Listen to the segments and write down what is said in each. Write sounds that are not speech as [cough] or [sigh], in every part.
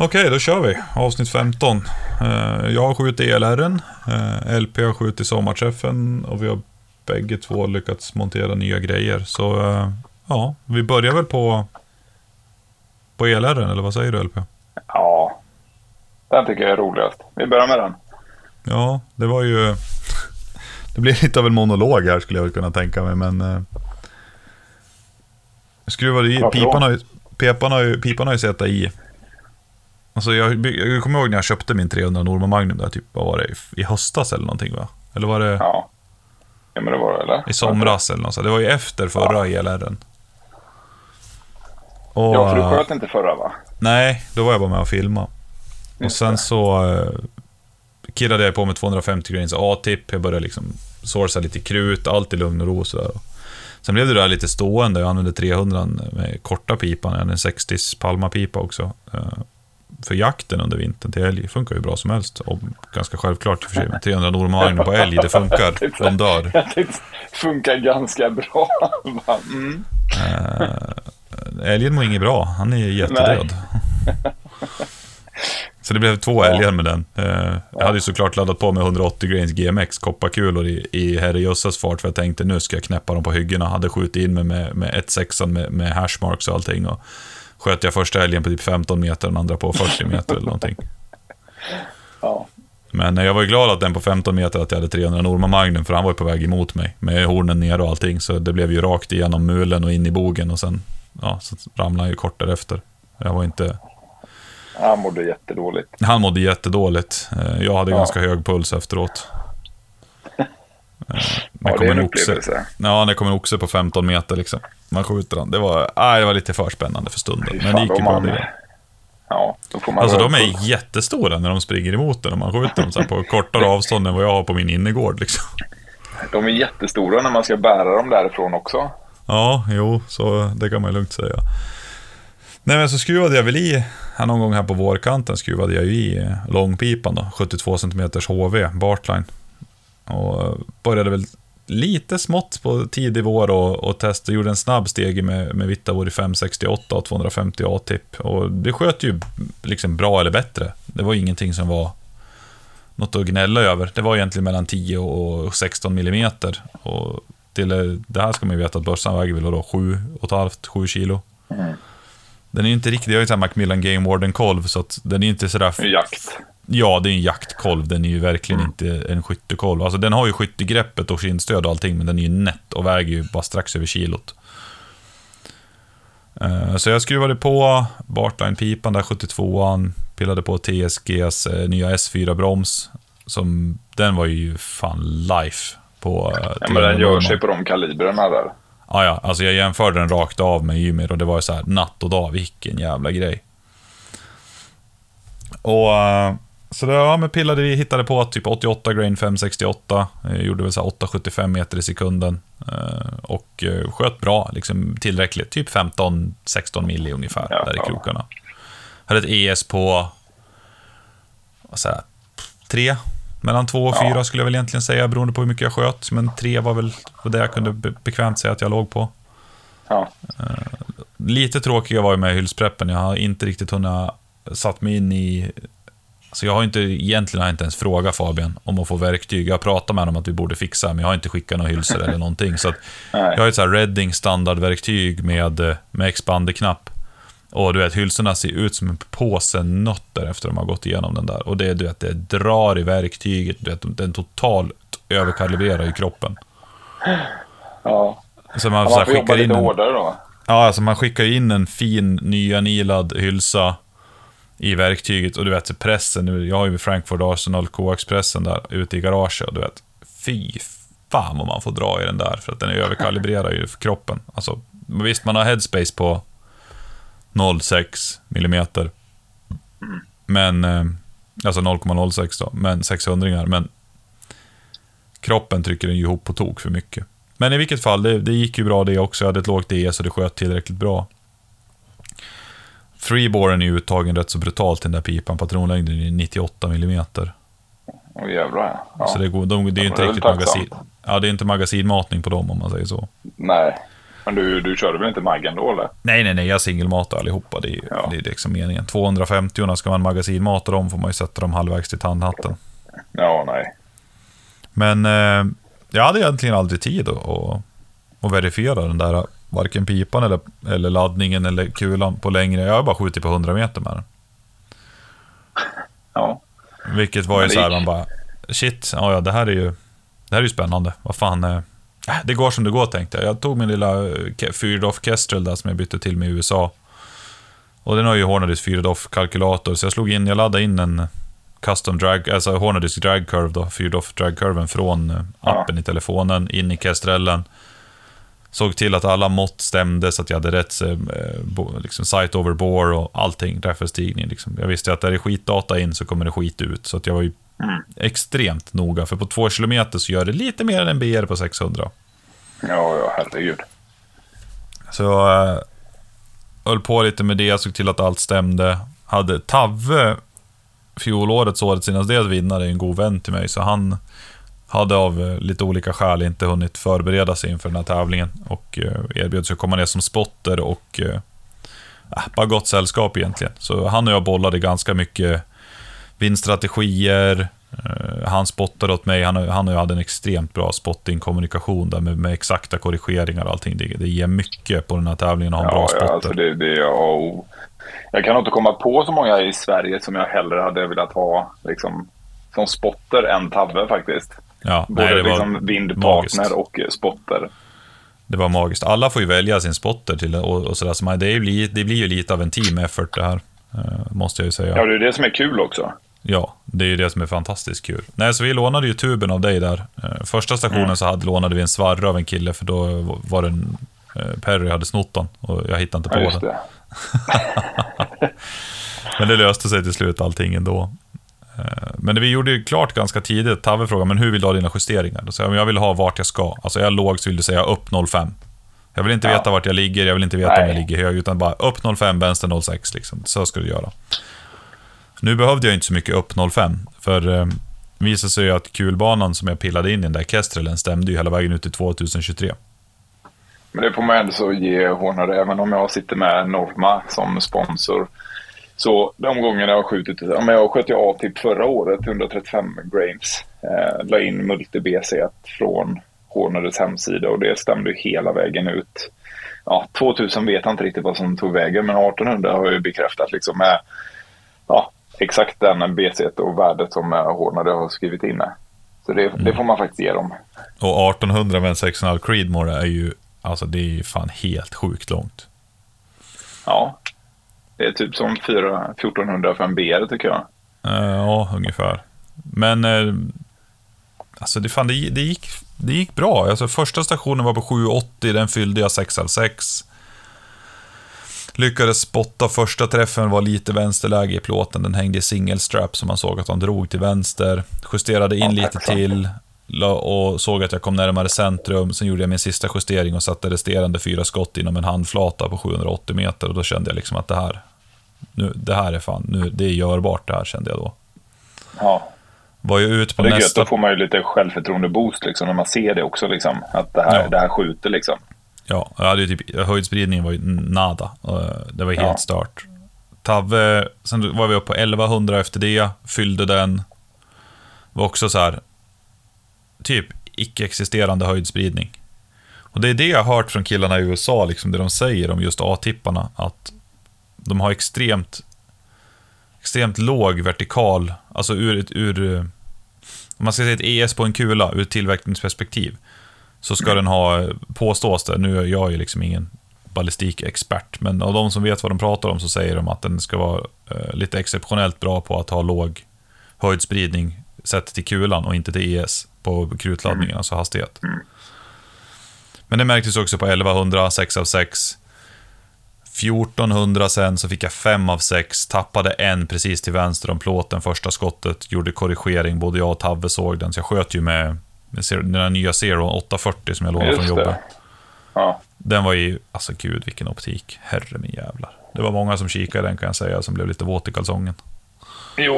Okej, då kör vi. Avsnitt 15. Eh, Jag har skjutit ELR'n, eh, LP har skjutit sommarträffen och vi har bägge två lyckats montera nya grejer. Så eh, ja, vi börjar väl på, på ELR'n, eller vad säger du LP? Ja, den tycker jag är roligast. Vi börjar med den. Ja, det var ju... [laughs] Det blir lite av en monolog här skulle jag kunna tänka mig, men... Skruvade i... Pipan har ju, pipan har ju, pipan har ju suttit i. Alltså jag, jag kommer ihåg när jag köpte min 300 Norma Magnum där, typ, vad var det? I, I höstas eller någonting va? Eller var det Ja. Ja, men det var det, eller? i somras eller något sånt? Det var ju efter förra ELR'n. Och, Ja, för du eh, sköt inte förra, va? Nej, då var jag bara med och filma. Och sen så uh, killade jag på med 250 grains A-tipp. Jag började liksom sourca lite krut, allt i lugn och ro och sådär. Sen blev det där lite stående. Jag använde 300 med korta pipan. Jag hade en 60 Palma-pipa också. eh, för jakten under vintern till älg. funkar ju bra som helst. Och ganska självklart i och för sig. Men 300 Norma Magnum på älg, det funkar. [laughs] De dör. Jag tänkte, funkar ganska bra. Mm. Eh, älgen mår inget bra. Han är jättedöd. Så det blev två älgar med den. Eh, jag hade ju såklart laddat på med 180 grains GMX kopparkulor i, i herrejösses fart för jag tänkte nu ska jag knäppa dem på hyggena. Hade skjutit in mig med, med 1.6 med, med hashmarks och allting. Och sköt jag första älgen på typ 15 meter och den andra på 40 meter eller någonting. [laughs] Ja. Men eh, jag var ju glad att den på 15 meter att jag hade 300 Norma Magnum för han var ju på väg emot mig med hornen ner och allting. Så det blev ju rakt igenom mulen och in i bogen och sen ja, så ramlade han ju kort därefter. Jag var inte... Han mådde jättedåligt. Han mådde jättedåligt. Eh, Jag hade Ja. ganska hög puls efteråt. [laughs] Ja, det är en oxe- upplevelse. Ja, det kom en oxe på 15 meter liksom. Man skjuter den. Det var, nej, det var lite för spännande för stunden. Men det gick ju bra man-. Ja, då får man Alltså de röra på. är jättestora när de springer emot den och man skjuter dem så på [laughs] kortare avstånd än vad jag har på min innergård liksom. De är jättestora när man ska bära dem därifrån också. Ja, jo, så det kan man lugnt säga. Nej, men så skruvade jag väl i, här någon gång här på vårkanten skruvade jag ju i eh, långpipan då, 72 cm HV, Bartline. Och eh, började väl lite smått på tidig vår och, och testade, gjorde en snabb steg med, med Vittavor i 568 och 250 A-tipp. Och det sköt ju liksom bra eller bättre. Det var ingenting som var något att gnälla över. Det var egentligen mellan 10 och 16 millimeter. Och till eh, det här ska man ju veta att bössan väger väl då 7,5-7 kilo. Mm. Den är ju inte riktigt, jag har ju sån här Macmillan Game Warden kolv så att den är ju inte sådär... Är Jakt. Ja, det är en jaktkolv. Den är ju verkligen Mm. inte en skyttekolv. Alltså den har ju skyttegreppet och kindstöd och allting, men den är ju nätt och väger ju bara strax över kilot. Eh, Så jag skruvade på Bartline-pipan där, 72an, pillade på TSGs eh, nya S4-broms. Som, den var ju fan life på... eh, Ja, men den gör sig på de kalibrerna där. Ja, ja, alltså jag jämförde den rakt av med Ymir och det var ju så här natt och dag, vilken jävla grej. Och så då ja, men pillade vi, hittade på typ 88 grain 568, eh, gjorde väl så här 875 meter i sekunden eh, och eh, sköt bra, liksom tillräckligt, typ 15-16 milli ungefär Ja, där i krokarna. Hade ett ES på, vad säger tre, mellan två och Ja. fyra skulle jag väl egentligen säga, beroende på hur mycket jag sköt, men tre var väl det jag kunde be- bekvämt säga att jag låg på. Ja. Lite tråkiga var ju med hylspreppen. Jag har inte riktigt hunnit satt mig in i... Så jag har inte, egentligen har jag inte ens frågat Fabian om att få verktyg. Jag har pratat med honom om att vi borde fixa, men jag har inte skickat några hylsor eller någonting. Så [laughs] jag har ett så här Redding standardverktyg med, eh, med expanderknapp. Och du vet, hylsorna ser ut som en påse nötter efter de har gått igenom den där. Och det, du vet, det drar i verktyget, du vet, den totalt överkalibrerar i kroppen. Ja. Så man, Ja, så här, man får jobba skickar in lite en, hårdare då. Ja, alltså man skickar in en fin nyanilad hylsa i verktyget och du vet pressen, jag har ju Frankfurt Arsenal koaxpressen där ute i garaget och du vet, fy fan vad man får dra i den där för att den är överkalibrerad ju för kroppen. Alltså, visst man har headspace på 0,6 millimeter. Men, eh, alltså 0,06 då, men 600 men kroppen trycker den ju ihop på tok för mycket. Men i vilket fall, det, det gick ju bra det också. Jag hade ett lågt ES så det sköt tillräckligt bra. Freeboren är ju uttagen rätt så brutalt i den där pipan. Patronlängden är 98 mm. Åh jävlar. Ja. Så det, går, de, det är Ja, inte det är riktigt magasin... Ja, det är inte magasinmatning på dem om man säger så. Nej. Men du, du körde väl inte Maggen då eller? Nej, nej, nej, jag singelmatar allihopa. Det är, Ja. det är liksom meningen. 250 ska man magasinmata dem får man ju sätta dem halvvägs till tandhatten. Ja, nej. Men eh, jag hade egentligen aldrig tid att, att, att verifiera den där, varken pipan eller, eller laddningen eller kulan på längre. Jag har bara skjutit på 100 meter med den. Ja. Vilket var ju så här, man bara, shit, ja, ja, det här är ju, det här är ju spännande. Vad fan, eh, det går som det går tänkte jag. Jag tog min lilla eh, Fyrdoff Kestrel där som jag bytte till med i USA. Och den har ju Hornadys Fyrdoff kalkylator, så jag slog in, jag laddade in en custom drag, alltså Hornadys drag curve då, Fyrdoff drag curven från eh, appen i telefonen in i Kestrellen. Såg till att alla mått stämde så att jag hade rätt eh, liksom site over bore och allting, referensstigning. Liksom. Jag visste att är det skitdata in så kommer det skit ut. Så att jag var ju Mm. extremt noga, för på två kilometer så gör det lite mer än en BR på 600. Ja, ja, herregud. Så jag äh, höll på lite med det, såg till att allt stämde. Hade Tavve, fjolårets, årets innan det vinnare, en god vän till mig, så han hade av eh, lite olika skäl inte hunnit förbereda sig inför den här tävlingen och eh, erbjöd sig att komma ner som spotter och eh, äh, bara gott sällskap egentligen. Så han och jag bollade ganska mycket vinststrategier, han spottade åt mig, han, och- han och jag hade en extremt bra spotting-kommunikation där med, med exakta korrigeringar och allting. Det, det ger mycket på den här tävlingen att ha en bra Ja, spotter. ja, alltså det, det, ja, och jag kan inte komma på så många i Sverige som jag hellre hade velat ha liksom, som spotter än Tavve faktiskt. Ja, Både nej, det var liksom vindpartner magiskt. och eh, spotter. Det var magiskt. Alla får ju välja sin spotter till och, och sådär. Så man, det, li- det blir ju lite av en team effort det här. eh, måste jag ju säga. Ja, det är det som är kul också. Ja, det är ju det som är fantastiskt kul. Nej, så vi lånade ju tuben av dig där. Eh, Första stationen Mm. så hade, lånade vi en svarre av en kille, för då var det en... eh, Perry hade snott den och jag hittade inte på Ja, den. [laughs] Men det löste sig till slut allting ändå. Eh, Men vi gjorde ju klart ganska tidigt. Tave frågade, men hur vill du ha dina justeringar? Då sa jag, jag vill ha vart jag ska. Alltså är jag låg så vill du säga upp 05. Jag vill inte Ja. veta vart jag ligger, jag vill inte veta om Nej. jag ligger hög, utan bara upp 05, vänster 06 liksom. Så ska du göra. Nu behövde jag inte så mycket upp 05, för eh, visade sig ju att kulbanan som jag pillade in i den där Kestrelen stämde ju hela vägen ut till 2023. Men det får man ändå så ge Hornade, även om jag sitter med Norma som sponsor. Så de gångerna jag har skjutit, ja, men jag sköt ju A typ förra året, 135 grains. Eh, la in multi BC från Hornades hemsida och det stämde ju hela vägen ut. Ja, 2000 vet jag inte riktigt vad som tog vägen, men 1800 har jag ju bekräftat liksom med ja, exakt den BC och värdet som Hornade har skrivit in. Så det, det får man faktiskt ge dem. Och 1800 med en 6,5 Creedmoor är ju, alltså det är ju fan helt sjukt långt. Ja. Det är typ som 4, 1400 för en BR tycker jag. Eh, ja, ungefär. Men eh, alltså det, fan, det, det, gick, det gick bra. Alltså, första stationen var på 7,80, den fyllde jag 6 av 6. Lyckades spotta första träffen, var lite vänsterläge i plåten. Den hängde i single strap så man såg att han drog till vänster. Justerade in Ja, lite till och såg att jag kom närmare centrum. Sen gjorde jag min sista justering och satte resterande fyra skott inom en handflata på 780 meter. Och då kände jag liksom att det här, nu, det här är fan, nu, det är görbart det här kände jag då. Ja. Var ju ut på det är gött, nästa... då får man ju lite självförtroende-boost liksom, när man ser det också. Liksom, att det här, Ja. det här skjuter liksom. Ja, jag hade ju typ, höjdspridningen var ju nada. Eh, Det var helt Ja. stört. Tavve, sen var vi uppe på 1100 efter det, fyllde den. Var också så här, typ icke-existerande höjdspridning. Och det är det jag har hört från killarna i USA, liksom det de säger om just A-tipparna, att de har extremt, extremt låg vertikal, alltså ur ett, ur, om man ska säga ett ES på en kula, ur ett tillverkningsperspektiv, så ska den ha, påstås det, nu är jag ju liksom ingen ballistikexpert, men av de som vet vad de pratar om så säger de att den ska vara eh, lite exceptionellt bra på att ha låg höjdspridning sett till kulan och inte till ES på krutladdningen, alltså hastighet. Men det märktes också på 1100, 6 av 6. 1400 sen så fick jag 5 av 6, tappade en precis till vänster om plåten första skottet, gjorde korrigering, både jag och Tavve såg den, så jag sköt ju med, med den här nya Zero 840 som jag lånade från Just jobbet. det. Ja. Den var ju, alltså gud vilken optik, herre min jävlar. Det var många som kikade den kan jag säga, som blev lite våt i kalsongen. Jo,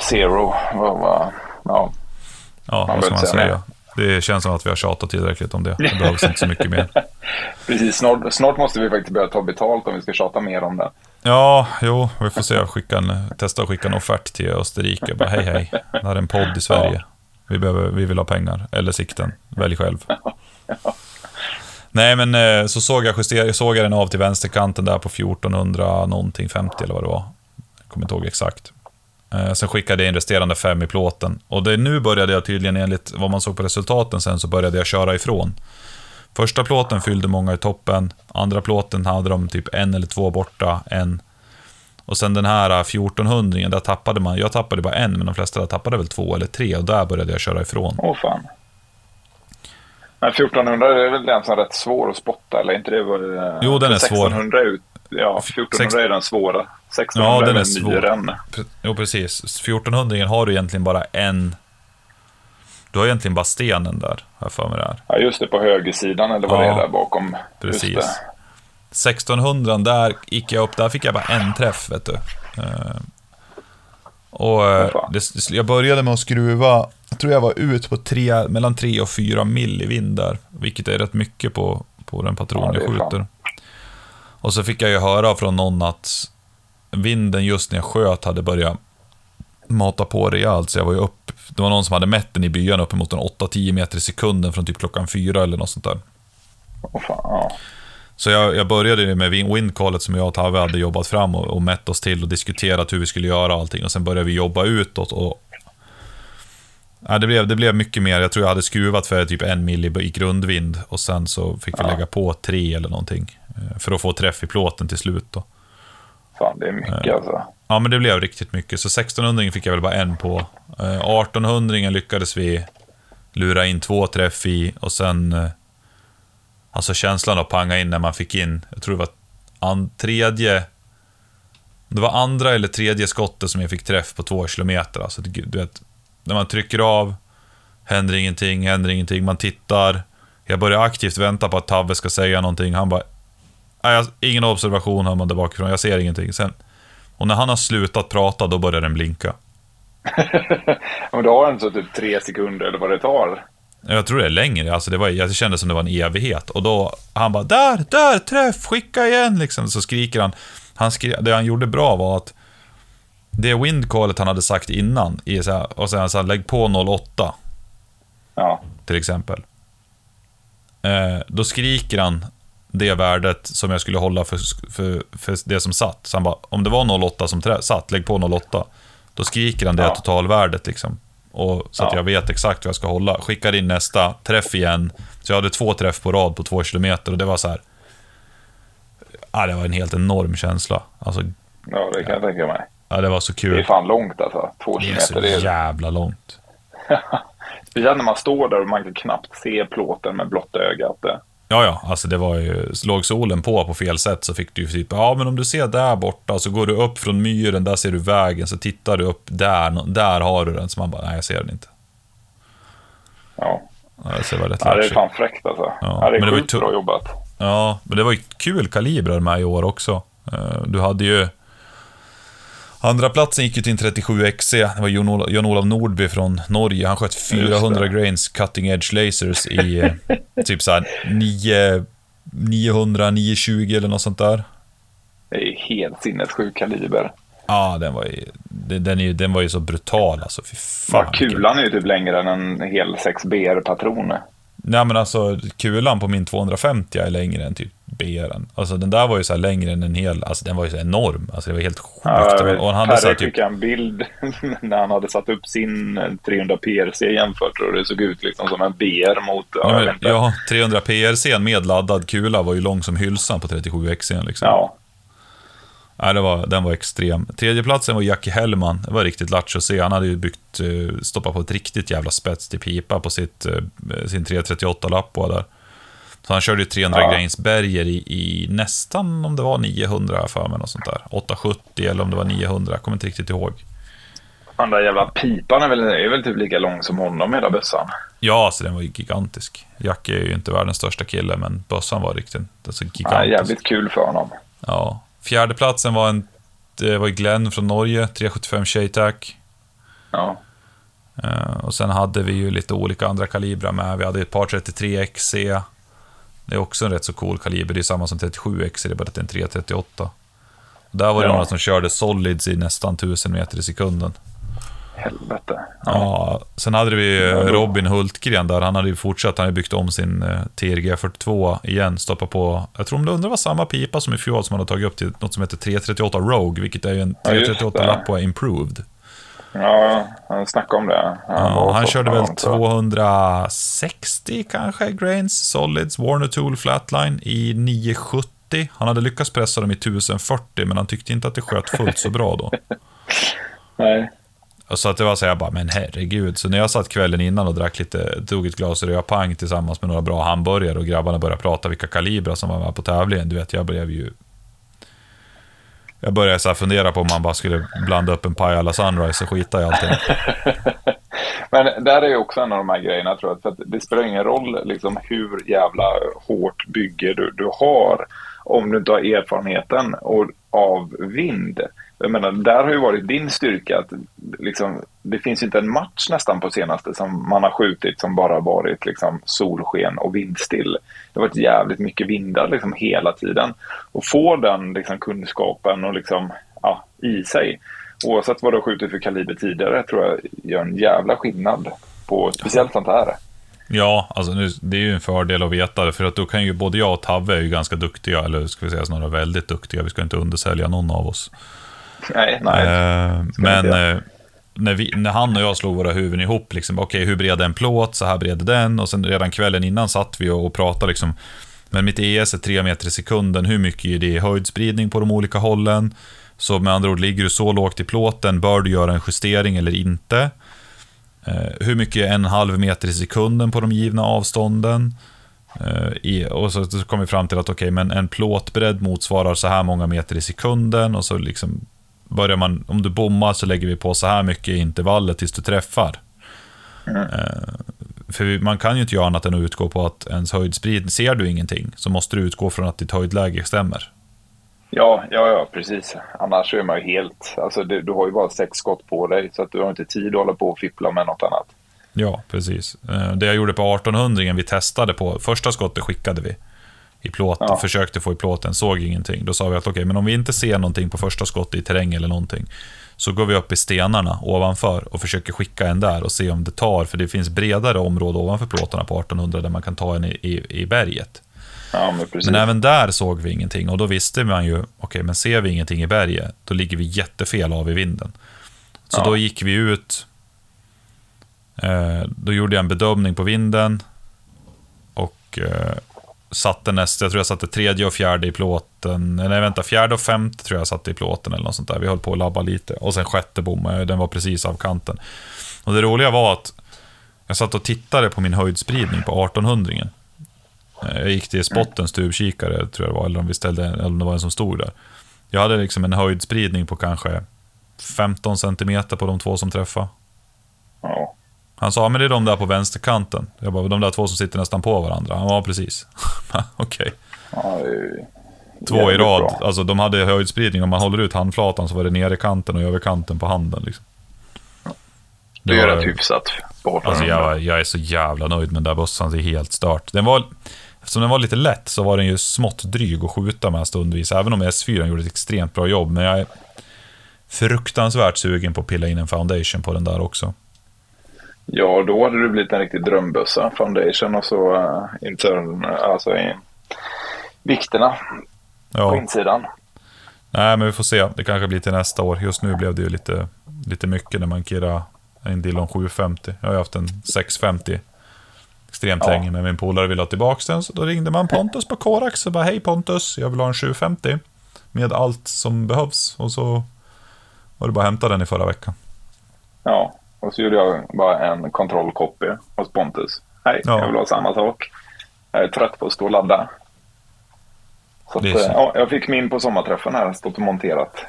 Zero. Vad, vad, ja. Ja, Man vad ska man säga säga? Det känns som att vi har tjatat tillräckligt om det. Det behövs inte så mycket mer. [laughs] Precis, snart, snart måste vi faktiskt börja ta betalt om vi ska tjata mer om det. Ja, jo, vi får se. Skicka en, testa att skicka en offert till Österrike. Bara, hej, hej. Det här är en podd i Sverige. Vi, behöver, vi vill ha pengar. Eller sikten. Välj själv. [laughs] Nej, men eh, så såg jag, juster, såg jag den av till vänsterkanten där på 1400 någonting, 50 eller vad det var. Jag kommer inte ihåg exakt. Eh, sen skickade jag in resterande fem i plåten. Och det, nu började jag tydligen, enligt vad man såg på resultaten sen, så började jag köra ifrån. Första plåten fyllde många i toppen, andra plåten hade de typ en eller två borta, en. Och sen den här 1400 där tappade man, jag tappade bara en, men de flesta där tappade väl två eller tre och där började jag köra ifrån. Åh fan. Men 1400 är väl den som är rätt svår att spotta, eller inte det? Var, jo, den är 1600 svår. Ut, ja, 1400 är den svåra. 1600 ja, den är, är svår. Jo, precis. 1400 har du egentligen bara en... Du har egentligen bara stenen där, jag för mig det är. Ja, just det, på högersidan eller vad ja, det är där bakom. Precis. 1600, där gick jag upp, där fick jag bara en träff, vet du. Uh, och det, jag började med att skruva, jag tror jag var ut på tre, mellan 3 och 4 mil i vind där, vilket är rätt mycket på, på den patron ja, jag skjuter. Fan. Och så fick jag ju höra från någon att vinden just när jag sköt hade börjat mata på rejält, så jag var ju upp. Det var någon som hade mätt den i byan uppemot 8-10 meter i sekunden från typ klockan fyra eller något sånt där. Oh, fan, ja. Så jag, jag började med windcallet som jag och Tave hade jobbat fram och, och mätt oss till och diskuterat hur vi skulle göra allting. Och sen började vi jobba utåt. Och, ja, det, blev, det blev mycket mer. Jag tror jag hade skruvat för typ en mil i, i grundvind och sen så fick vi lägga på tre eller någonting. Eh, för att få träff i plåten till slut. Då. Fan, det är mycket eh, alltså. Ja, men det blev riktigt mycket. Så 1600 fick jag väl bara en på. 1800 eh, lyckades vi lura in två träff i och sen Alltså känslan att panga in när man fick in, jag tror det var tredje... Det var andra eller tredje skottet som jag fick träff på två kilometer. Alltså, du vet, när man trycker av, händer ingenting, händer ingenting, man tittar. Jag börjar aktivt vänta på att Tavve ska säga någonting. Han bara... Nej, ingen observation hör man där bakifrån, jag ser ingenting. Sen, och när han har slutat prata, då börjar den blinka. [laughs] Men då har den så typ tre sekunder eller vad det tar. Jag tror det är längre, alltså det, var, jag kände som det var en evighet. Och då, han bara där, där, träff, skicka igen liksom. Så skriker han. han skri, det han gjorde bra var att det windcallet han hade sagt innan, i så här, och sen så här, lägg på 08. Ja. Till exempel. Eh, då skriker han det värdet som jag skulle hålla för, för, för det som satt. Så han bara, om det var 08 som trä, satt, lägg på 08. Då skriker han det ja. totalvärdet liksom. Och, så att jag vet exakt vad jag ska hålla. Skickar in nästa, träff igen. Så jag hade två träff på rad på två kilometer och det var så här... Ja, det var en helt enorm känsla. Alltså, ja, det kan jag tänka mig. Ja, det var så kul. Det är fan långt alltså. Två kilometer. Det är så jävla långt. [laughs] Speciellt när man står där och man kan knappt se plåten med blotta ögat. Ja, ja, alltså det var ju, låg solen på på fel sätt så fick du ju typ, ja men om du ser där borta så går du upp från myren, där ser du vägen, så tittar du upp där, där har du den. Så man bara, nej jag ser den inte. Ja. ja det, var rätt ja, det är fan fräckt alltså. Ja, ja det är men sjukt bra jobbat. Ja, men det var ju kul kalibrar med i år också. Eh, du hade ju Andra platsen gick ju till en 37XC. Det var Jon-Olof Nordby från Norge. Han sköt 400 grains cutting edge lasers i [laughs] typ såhär 9, 900, 920 eller något sånt där. Det är helt sinnessjuk kaliber. Ja, den var ju, den, är, den var ju så brutal alltså. Fy fan. Ja, kulan är ju typ längre än en hel 6BR-patron. Nej men alltså, kulan på min 250 är längre än typ BR'n. Alltså den där var ju så längre än en hel, alltså den var ju så enorm. Alltså det var helt sjukt. Ja, och han hade så typ... en bild [laughs] när han hade satt upp sin 300 PRC jämfört och det såg ut liksom som en BR mot... Ja, men, ja 300 PRC med laddad kula var ju lång som hylsan på 37 XC liksom. Ja. Nej, det var, den var extrem. Tredjeplatsen var Jackie Hellman. Det var riktigt lattjo att se. Han hade ju byggt, eh, stoppat på ett riktigt jävla spets till pipa på sitt, eh, sin 338-lapp på där. Så han körde ju 300 ja. Grainsberger i, i nästan, om det var 900 för mig, något sånt där. 870 eller om det var 900, jag kommer inte riktigt ihåg. Den där jävla pipan är väl, är väl typ lika lång som honom, hela bössan? Ja, alltså den var ju gigantisk. Jackie är ju inte världens största kille, men bössan var riktigt alltså, gigantisk. Ja, jävligt kul för honom. Ja. Fjärdeplatsen var en det var Glenn från Norge, 375 Shaytac. Ja. Eh, och sen hade vi ju lite olika andra kalibrar med. Vi hade ett par 33 XC. Det är också en rätt så cool kaliber. Det är samma som 37 XC, det är bara att det är en 338. Där var det Ja. några som körde solids i nästan 1000 meter i sekunden. Helvete. Ja. sen hade vi Ja, Robin Hultgren där. Han hade ju fortsatt. Han hade byggt om sin eh, TRG 42 igen. Stoppat på, jag tror om det undrar var samma pipa som i fjol som han hade tagit upp till något som heter 338 Rogue, vilket är ju en Ja, just 338 det. lapp på Improved. Ja, han snackade om det. Ja, var han körde väl fan, så. 260 kanske grains solids, Warner Tool Flatline i 970. Han hade lyckats pressa dem i 1040 men han tyckte inte att det sköt fullt så bra då. [laughs] Nej. Och Så att det var så jag bara, men herregud. Så när jag satt kvällen innan och drack lite, tog ett glas rödpang tillsammans med några bra hamburgare och grabbarna började prata vilka kalibrar som var med på tävlingen. Du vet, jag blev ju... Jag började så här fundera på om man bara skulle blanda upp en paj alla Sunrise och skita i allting. [laughs] Men där är ju också en av de här grejerna tror jag. För att det spelar ingen roll liksom, hur jävla hårt bygge du, du har om du inte har erfarenheten och, av vind. Jag menar, där har ju varit din styrka. Att, liksom, det finns inte en match nästan på senaste som man har skjutit som bara varit liksom, solsken och vindstill. Det har varit jävligt mycket vindar liksom, hela tiden. Och få den liksom, kunskapen och liksom, ja, i sig oavsett vad du har skjutit för kaliber tidigare tror jag gör en jävla skillnad på speciellt sånt här. Ja, alltså nu, det är ju en fördel att veta det, för att då kan ju både jag och Tavve är ju ganska duktiga, eller ska vi säga snarare väldigt duktiga. Vi ska inte undersälja någon av oss. Nej, nej. Eh, men eh, när, vi, när han och jag slog våra huvuden ihop, liksom, okej hur bred är en plåt, så här bred är den, och sen redan kvällen innan satt vi och, och pratade liksom, men mitt ES är 3 meter i sekunden, hur mycket är det i höjdspridning på de olika hållen? Så med andra ord, ligger du så lågt i plåten, bör du göra en justering eller inte? Eh, hur mycket är en halv meter i sekunden på de givna avstånden? Eh, i, och så, så kom vi fram till att okej, men en plåtbredd motsvarar så här många meter i sekunden och så liksom börjar man, om du bommar så lägger vi på så här mycket i intervallet tills du träffar. Eh, för man kan ju inte göra annat än att utgå på att ens höjdspridning, ser du ingenting så måste du utgå från att ditt höjdläge stämmer. Ja, ja, ja, precis. Annars är man ju helt... Alltså, det, du har ju bara sex skott på dig så att du har inte tid att hålla på och fippla med något annat. Ja, precis. Eh, Det jag gjorde på 1800 vi testade på, första skottet skickade vi i plåten, Ja. försökte få i plåten, såg ingenting. Då sa vi att okej, men om vi inte ser någonting på första skottet i terräng eller någonting, så går vi upp i stenarna ovanför och försöker skicka en där och se om det tar, för det finns bredare område ovanför plåtarna på 1800 där man kan ta en i, i, i berget. Ja, men. Men även där såg vi ingenting och då visste man ju, okej, men ser vi ingenting i berget, då ligger vi jättefel av i vinden. Så Ja. då gick vi ut, eh, då gjorde jag en bedömning på vinden och eh, satte nästa, jag tror jag satte tredje och fjärde i plåten, nej vänta, fjärde och femte tror jag satte i plåten eller något sånt där. Vi höll på att labba lite och sen sjätte bommade jag, den var precis av kanten. Och det roliga var att jag satt och tittade på min höjdspridning på 1800 -ringen. Eh, jag gick till spottens tubkikare, tror jag det var, eller om, vi ställde, eller om det var en som stod där. Jag hade liksom en höjdspridning på kanske 15 centimeter på de två som träffade. Ja. Han sa, men det är de där på vänsterkanten. Jag bara, de där två som sitter nästan på varandra. Han var precis. [laughs] Okej. Ja, ju Två i rad. bra. Alltså de hade höjdspridning. Om man håller ut handflatan så var det nere i kanten och över kanten på handen. Liksom. Det är var- rätt hyfsat. På 1800. Alltså jag, jag är så jävla nöjd med den där bössan, det är helt stört. Den var, eftersom den var lite lätt så var den ju smått dryg att skjuta med stundvis, även om S4 gjorde ett extremt bra jobb. Men jag är fruktansvärt sugen på att pilla in en foundation på den där också. Ja, då hade det blivit en riktig drömbössa. Foundation och så uh, intern, alltså i vikterna på Ja, insidan. nej men vi får se. Det kanske blir till nästa år. Just nu blev det ju lite, lite mycket när man kirrar en Dillon 750. Jag har ju haft en 650 extremt Ja. länge, men min polare ville ha tillbaka den, så då ringde man Pontus på Korax och bara Hej Pontus, jag vill ha en 750 med allt som behövs. Och så var det bara att hämta den i förra veckan. Ja, och så gjorde jag bara en kontrollcopy hos Pontus. Hej, Ja. jag vill ha samma sak. Jag är trött på att stå och ladda. Så att, eh, ja, jag fick min på sommarträffen här, stått och monterat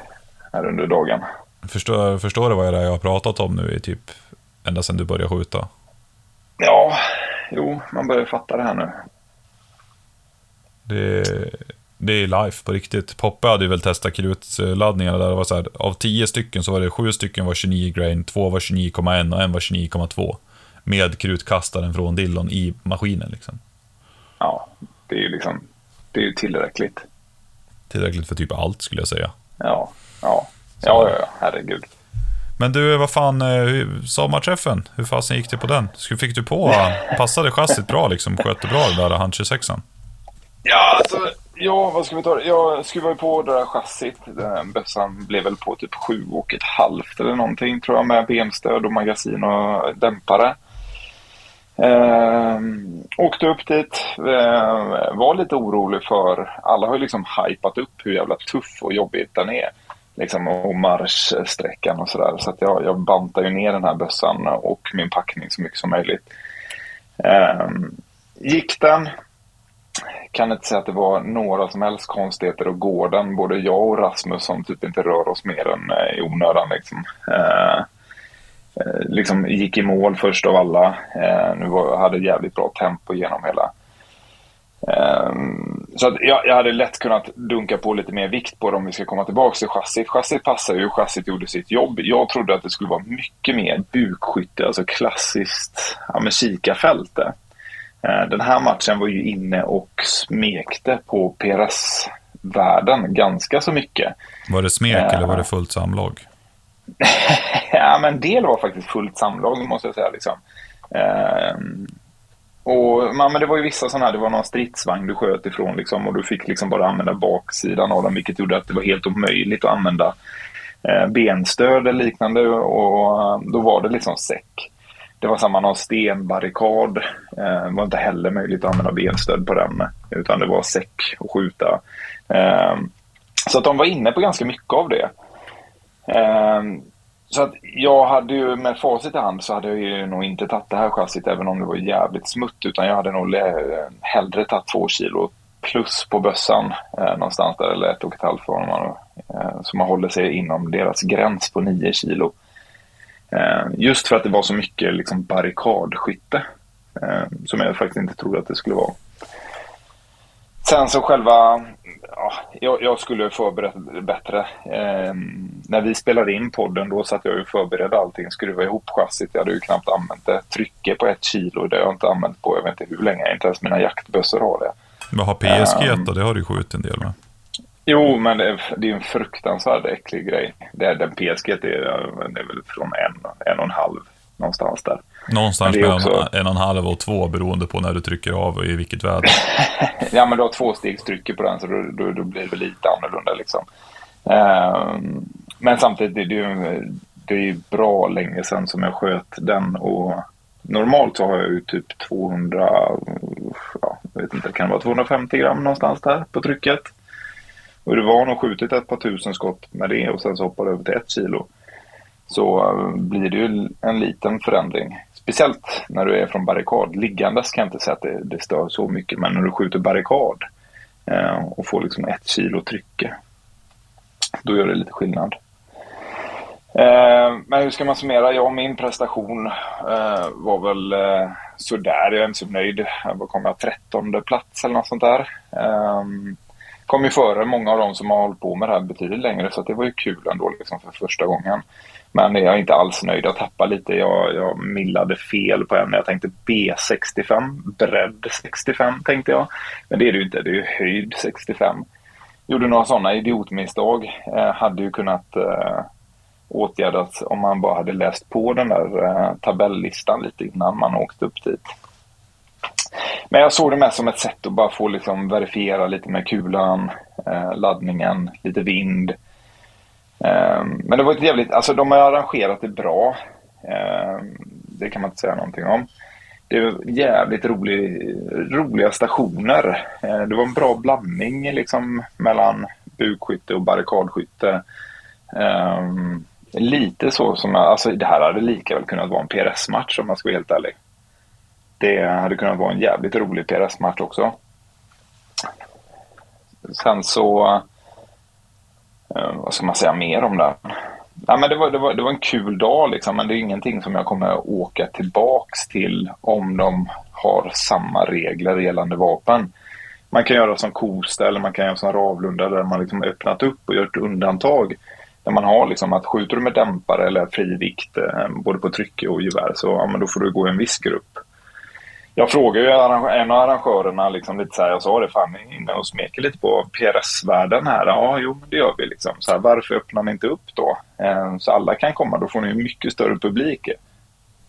här under dagen. Förstår, förstår du vad det är jag har pratat om nu i typ ända sedan du började skjuta? Ja, jo, man börjar fatta det här nu. Det, Det är life på riktigt. Poppe hade ju väl testat krutladdningarna där det var så här, av 10 stycken så var det 7 stycken var 29 grain, 2 var 29,1 och en var 29,2. Med krutkastaren från Dillon i maskinen liksom. Ja, det är ju liksom, det är ju tillräckligt. Tillräckligt för typ allt skulle jag säga. Ja, ja, ja, ja, ja herregud. Men du, vad fan, eh, sommarträffen, hur fasen gick det på den? Fick du på, passade chassit bra liksom? Sköt du bra det där Hunt 26an? Ja, alltså, ja, vad ska vi ta? Jag skruvade på det där chassit. Bössan blev väl på typ sju och ett halvt eller någonting tror jag med benstöd och magasin och dämpare. Eh, åkte upp dit, eh, var lite orolig för, alla har ju liksom hypat upp hur jävla tuff och jobbigt den är. Liksom, och marschsträckan och sådär. Så att jag, jag bantar ju ner den här bössan och min packning så mycket som möjligt. Eh, gick den, kan inte säga att det var några som helst konstigheter och gården. både jag och Rasmus som typ inte rör oss mer än eh, i onödan liksom. Eh, eh liksom gick i mål först av alla. Eh, nu var, hade jävligt bra tempo genom hela. Eh, så att jag, jag, hade lätt kunnat dunka på lite mer vikt på det om vi ska komma tillbaka till chassit. Chassit passar ju, chassit gjorde sitt jobb. Jag trodde att det skulle vara mycket mer bukskytte, alltså klassiskt ja, med. Eh, den här matchen var ju inne och smekte på PRS-världen ganska så mycket. Var det smek uh, eller var det fullt samlag? [laughs] ja, men en del var faktiskt fullt samlag måste jag säga. Liksom. Uh, och, men det var ju vissa sådana här, det var någon stridsvagn du sköt ifrån liksom, och du fick liksom bara använda baksidan av den vilket gjorde att det var helt omöjligt att använda eh, benstöd eller liknande och då var det liksom säck. Det var samma någon stenbarrikad. Eh, det var inte heller möjligt att använda benstöd på den. Utan det var säck att skjuta. Eh, så att de var inne på ganska mycket av det. Eh, så att jag hade ju med facit i hand så hade jag ju nog inte tagit det här chassit även om det var jävligt smutt. Utan jag hade nog hellre tagit två kilo plus på bössan eh, någonstans där. Eller ett och ett halvt man, eh, så man håller sig inom deras gräns på nio kilo. Eh, just för att det var så mycket liksom barrikadskytte. Eh, som jag faktiskt inte trodde att det skulle vara. Sen så själva, ja, jag, jag skulle förberett bättre. Eh, när vi spelade in podden då satt jag och förberedde allting, skruva ihop chassit. Jag hade ju knappt använt det. Trycke på ett kilo, det har jag inte använt på jag vet inte hur länge. Inte ens mina jaktbössor har det. Vad har PSG um, då? Det har du skjutit en del med. Jo, men det är, det är en fruktansvärd äcklig grej. Det är, den PSG det är, det är väl från en, en och en halv någonstans där. Någonstans mellan också... en och en halv och två beroende på när du trycker av och i vilket väder. [laughs] ja, men du har tvåstegstrycket på den så då, då, då, blir det lite annorlunda liksom. Uh, men samtidigt, det, är ju, det är bra länge sedan som jag sköt den och normalt så har jag ju typ 200, ja, jag vet inte, kan det vara 250 gram någonstans där på trycket. Och är du van att skjutit ett par tusen skott med det och sen så hoppar du över till ett kilo så eh, blir det ju en liten förändring. Speciellt när du är från barrikad. Liggandes kan jag inte säga att det, det stör så mycket, men när du skjuter barrikad eh, och får liksom ett kilo trycke, då gör det lite skillnad. Eh, men hur ska man summera? Ja, min prestation eh, var väl eh, sådär. Jag är inte så nöjd. Jag kom jag 13 plats eller något sånt där. Ehm, Kom ju före många av dem som har hållit på med det här betydligt längre så det var ju kul ändå liksom för första gången. Men jag är inte alls nöjd. Jag tappade lite. Jag, jag millade fel på en. Jag tänkte B65, bredd 65 tänkte jag. Men det är det ju inte. Det är ju höjd 65. Gjorde några sådana idiotmisstag. Eh, hade ju kunnat eh, åtgärdas om man bara hade läst på den där eh, tabellistan lite innan man åkte upp dit. Men jag såg det mest som ett sätt att bara få liksom verifiera lite med kulan, eh, laddningen, lite vind. Eh, men det var ett jävligt, alltså de har arrangerat det bra. Eh, det kan man inte säga någonting om. Det var jävligt rolig, roliga stationer. Eh, det var en bra blandning liksom mellan bukskytte och barrikadskytte. Eh, lite så som, alltså det här hade lika väl kunnat vara en PRS-match om man ska vara helt ärlig. Det hade kunnat vara en jävligt rolig PRS-match också. Sen så... Eh, vad ska man säga mer om den? Ja, men det, var, det, var, det var en kul dag, liksom, men det är ingenting som jag kommer åka tillbaks till om de har samma regler gällande vapen. Man kan göra som Kosta eller man kan göra som Ravlunda där man liksom öppnat upp och gjort undantag. Där man har liksom att skjuter du med dämpare eller fri vikt eh, både på trycke och gevär så ja, men då får du gå i en viss grupp. Jag frågade ju en av arrangörerna, liksom lite så här, jag sa det, fan inne och smeker lite på PRS-världen här. Ja, jo, det gör vi liksom. Så här, varför öppnar ni inte upp då? Eh, så alla kan komma, då får ni mycket större publik.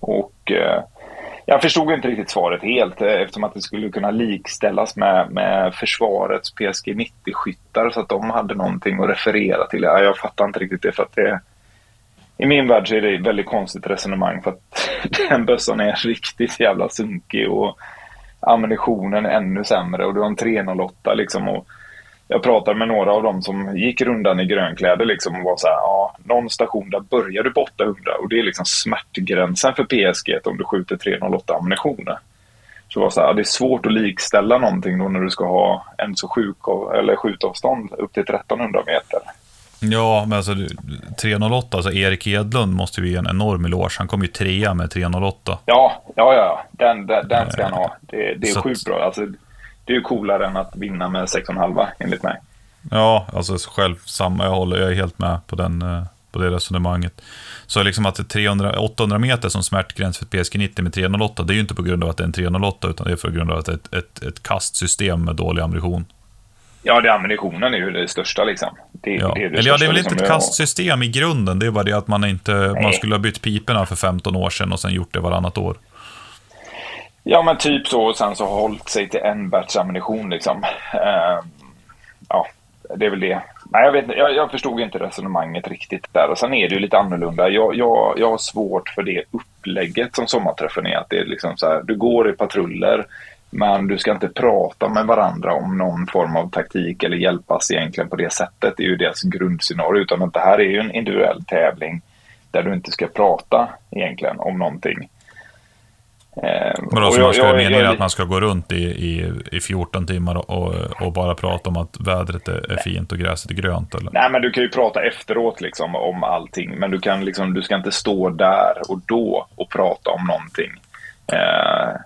Och eh, jag förstod inte riktigt svaret helt eh, eftersom att det skulle kunna likställas med, med försvarets PSG 90-skyttar så att de hade någonting att referera till. Ja, jag fattar inte riktigt det för att det i min värld så är det ett väldigt konstigt resonemang för att [laughs] den bössan är riktigt jävla sunkig och ammunitionen är ännu sämre och du har en 308 liksom. Och jag pratade med några av dem som gick rundan i grönkläder liksom och var så här, ja, någon station där börjar du på 800 och det är liksom smärtgränsen för PSG om du skjuter 308 ammunitioner. Så det var så här, det är svårt att likställa någonting då när du ska ha en så sjuk eller skjutavstånd upp till 1300 meter. Ja, men alltså 308, alltså Erik Edlund måste ju ge en enorm eloge. Han kom ju trea med 308. Ja, ja, ja. Den, den, den ska han ha. Det, det är så sjukt bra. Alltså, det är ju coolare än att vinna med 6,5 enligt mig. Ja, alltså själv samma. Jag, håller, jag är helt med på, den, eh, på det resonemanget. Så liksom att 300, 800 meter som smärtgräns för PSG 90 med 308, det är ju inte på grund av att det är en 308, utan det är på grund av att det är ett, ett, ett kastsystem med dålig ammunition. Ja, det ammunitionen är ju det största liksom. Det, ja. det är det Eller ja, det är väl inte liksom. ett kastsystem i grunden. Det är bara det att man inte, man skulle ha bytt piporna för 15 år sedan och sen gjort det varannat år. Ja, men typ så. Och sen så har hållit sig till en batch ammunition liksom. Uh, ja, det är väl det. Nej, jag, vet, jag, jag förstod inte resonemanget riktigt där. Och sen är det ju lite annorlunda. Jag, jag, jag har svårt för det upplägget som sommarträffen är. Att det är liksom så här, du går i patruller. Men du ska inte prata med varandra om någon form av taktik eller hjälpas egentligen på det sättet. Det är ju deras grundscenario. Utan att det här är ju en individuell tävling där du inte ska prata egentligen om någonting. Eh, Vadå, så man ska, jag, meningen jag, att man ska gå runt i, i, i 14 timmar och, och bara prata om att vädret är, är fint och gräset är grönt? Eller? Nej, men du kan ju prata efteråt liksom, om allting. Men du, kan, liksom, du ska inte stå där och då och prata om någonting. Eh,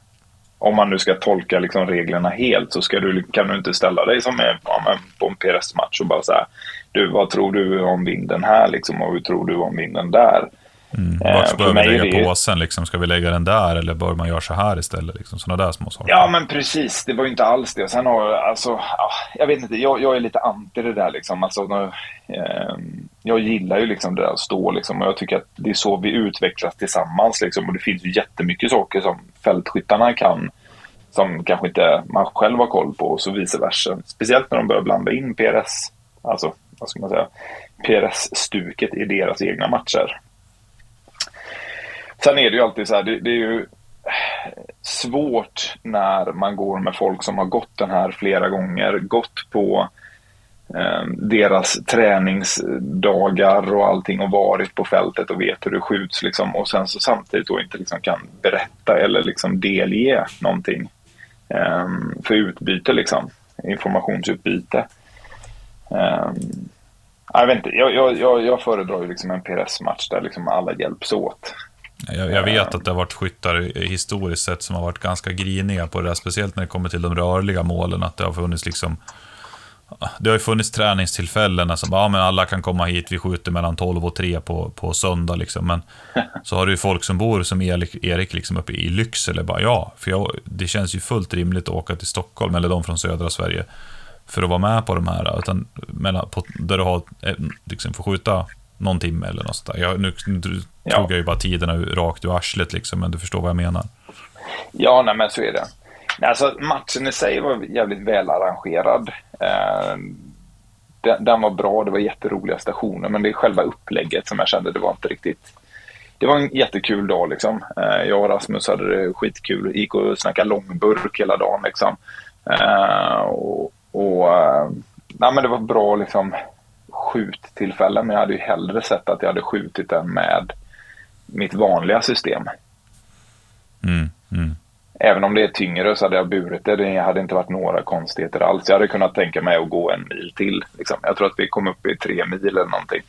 om man nu ska tolka liksom reglerna helt så ska du, kan du inte ställa dig som är, ja, på en PRS-match och bara säga du, vad tror du om vinden här liksom, och hur tror du om vinden där? Mm. Vart eh, bör vi lägga det... påsen? Liksom? Ska vi lägga den där eller bör man göra så här istället? Liksom, sådana där små saker. Ja, men precis. Det var ju inte alls det. Sen har alltså, ja, jag vet inte, jag, jag är lite anti det där liksom. Alltså, när, eh, jag gillar ju liksom det där att stå liksom och jag tycker att det är så vi utvecklas tillsammans liksom. Och det finns ju jättemycket saker som fältskyttarna kan som kanske inte man själv har koll på och så vice versa. Speciellt när de börjar blanda in PRS, alltså vad ska man säga, PRS-stuket i deras egna matcher. Sen är det ju alltid så här, det, det, är ju svårt när man går med folk som har gått den här flera gånger, gått på eh, deras träningsdagar och allting och varit på fältet och vet hur det skjuts liksom och sen så samtidigt då inte liksom kan berätta eller liksom delge någonting eh, för utbyte liksom, informationsutbyte. Eh, jag vet inte, jag, jag, jag föredrar ju liksom en PRS-match där liksom alla hjälps åt. Jag, jag, vet att det har varit skyttar historiskt sett som har varit ganska griniga på det där, speciellt när det kommer till de rörliga målen, att det har funnits liksom det har ju funnits träningstillfällen som ja, men alla kan komma hit, vi skjuter mellan 12 och 3 på, på söndag. Liksom. Men så har du ju folk som bor som Erik, Erik liksom uppe i Lycksele. Bara, ja, för jag, det känns ju fullt rimligt att åka till Stockholm, eller de från södra Sverige, för att vara med på de här. Utan, mellan, på, där du har, eh, liksom, får skjuta någon timme eller något sånt där. Jag, nu, nu ja. tog jag ju bara tiderna rakt ur arslet, liksom, men du förstår vad jag menar. Ja, nej, men så är det. Alltså, matchen i sig var jävligt välarrangerad. Eh, den, den, var bra, det var jätteroliga stationer, men det är själva upplägget som jag kände, det var inte riktigt... Det var en jättekul dag liksom. Eh, jag och Rasmus hade det skitkul, gick och snackade långburk hela dagen liksom. Eh, och, och nej, men det var bra liksom skjuttillfällen, men jag hade ju hellre sett att jag hade skjutit den med mitt vanliga system. Mm, mm. Även om det är tyngre så hade jag burit det. Det hade inte varit några konstigheter alls. Jag hade kunnat tänka mig att gå en mil till. Liksom. Jag tror att vi kom upp i tre mil eller någonting.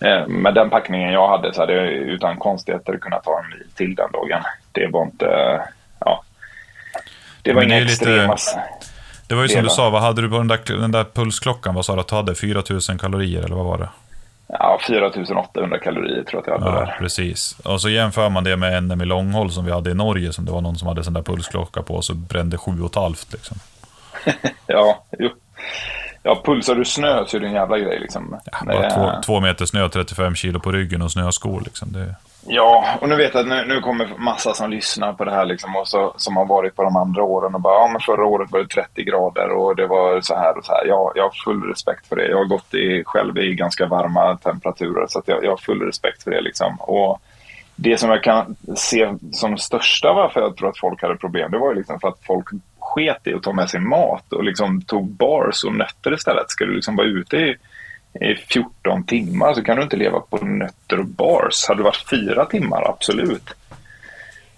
Eh, med den packningen jag hade så hade jag utan konstigheter kunnat ta en mil till den dagen. Det var inte... Ja. Det var inga extrema... Lite Det var ju som du sa, vad hade du på den där, den där pulsklockan? Vad sa du att du hade? 4000 kalorier eller vad var det? Ja, 4800 kalorier tror jag att jag hade Ja, där. precis. Och så jämför man det med NM i långhåll som vi hade i Norge, som det var någon som hade sån där pulsklocka på, och så brände sju och ett halvt liksom. [laughs] Ja, jo. Ja, pulsar du snö så är det en jävla grej liksom. Bara Det- två, två meter snö, 35 kilo på ryggen och snöskor liksom. Det, Ja, och nu vet jag att nu, nu kommer massa som lyssnar på det här liksom och så, som har varit på de andra åren och bara, ja men förra året var det 30 grader och det var så här och så här. Ja, jag har full respekt för det. Jag har gått i, själv i ganska varma temperaturer så att jag, jag har full respekt för det liksom. Och det som jag kan se som största varför jag tror att folk hade problem, det var ju liksom för att folk sket i att ta med sig mat och liksom tog bars och nötter istället. Ska du liksom vara ute i i 14 timmar så kan du inte leva på nötter och bars. Hade det varit fyra timmar, absolut.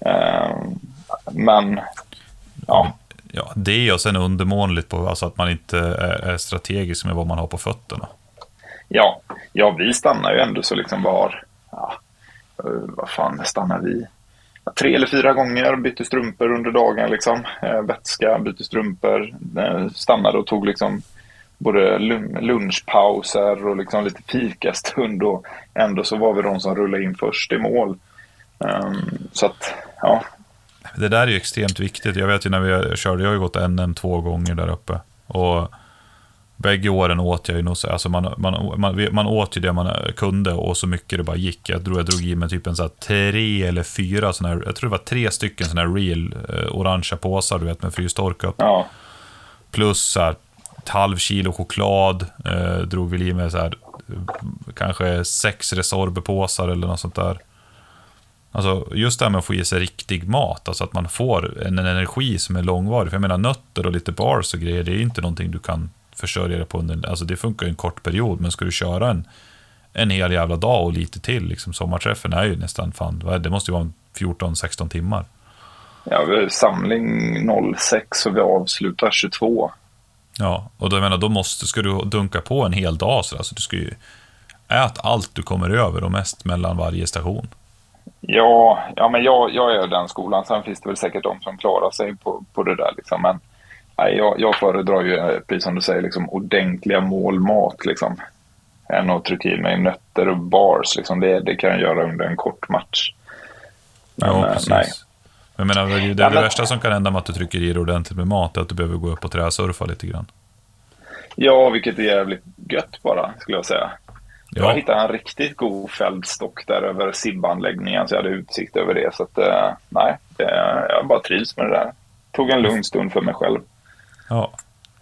Ehm, men, ja. ja, det och sen undermånligt på alltså att man inte är, strategisk med vad man har på fötterna. Ja, ja, vi stannar ju ändå så liksom var, ja, vad fan stannar vi? Tre eller fyra gånger bytte strumpor under dagen liksom. Eh, vätska, bytte strumpor, eh, stannade och tog liksom både lun- lunchpauser och liksom lite fikastund och ändå så var vi de som rullade in först i mål. Ehm, så att, ja, Det där är ju extremt viktigt. Jag vet ju när vi körde, jag har ju gått NM två gånger där uppe. Och bägge åren åt jag ju nog, så- alltså man, man, man, man åt ju det man kunde och så mycket det bara gick. Jag tror jag drog i mig typ en så tre eller fyra sådana här, jag tror det var tre stycken sådana här real eh, orangea påsar, du vet med frystorkat. ja, Plus så här, ett halv kilo choklad, eh, drog vi i med så här, eh, kanske sex Resorbe-påsar eller något sånt där. Alltså just det här med att få i sig riktig mat, alltså att man får en, en energi som är långvarig. För jag menar nötter och lite bars och grejer, det är inte någonting du kan försörja dig på under, alltså det funkar ju en kort period, men ska du köra en, en hel jävla dag och lite till, liksom sommarträffen är ju nästan fan, vad är det det måste ju vara 14-16 timmar. ja vi har samling 06 och vi avslutar 22. Ja, och då, jag menar, då måste, ska du dunka på en hel dag så alltså, du ska ju äta allt du kommer över och mest mellan varje station. Ja, ja men jag, jag är den skolan. Sen finns det väl säkert de som klarar sig på, på det där. Liksom. Men nej, jag, jag föredrar ju, eh, precis som du säger, liksom, ordentliga målmat. Liksom. Än att trycka i mig nötter och bars. Liksom. Det, det kan jag göra under en kort match. Men, ja, eh, precis. nej. Jag menar, det, det, Ja, det men- värsta som kan hända med att du trycker i dig ordentligt med mat är att du behöver gå upp och träsurfa lite grann. Ja, vilket är jävligt gött bara, skulle jag säga. Jag Ja, hittade en riktigt god fältstock där över SIB-anläggningen, så jag hade utsikt över det. Så att, eh, nej, det, jag bara trivs med det där. Tog en lugn stund för mig själv. ja.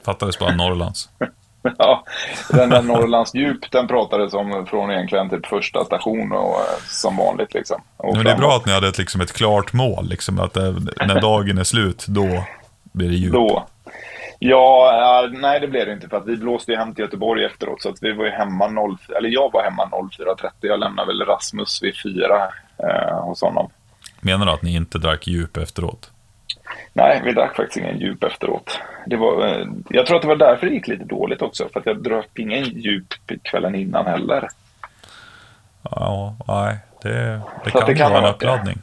Fattades bara Norrlands. [laughs] [laughs] Ja, den där Norrlands djup, den pratades om från egentligen typ första station och eh, som vanligt liksom. Och Men det är bra att ni hade ett, liksom, ett klart mål, liksom, att eh, när dagen är slut, då blir det djup. Då. Ja, eh, nej det blev det inte för att vi blåste ju hem till Göteborg efteråt så att vi var ju hemma 0, eller jag var hemma 04.30. Jag lämnade väl Rasmus vid fyra eh, hos honom. Menar du att ni inte drack djup efteråt? Nej, vi drack faktiskt ingen djup efteråt. Det var, eh, jag tror att det var därför det gick lite dåligt också, för att jag drack ingen djup kvällen innan heller. Ja, nej, det, det kan, det kan vara en uppladdning.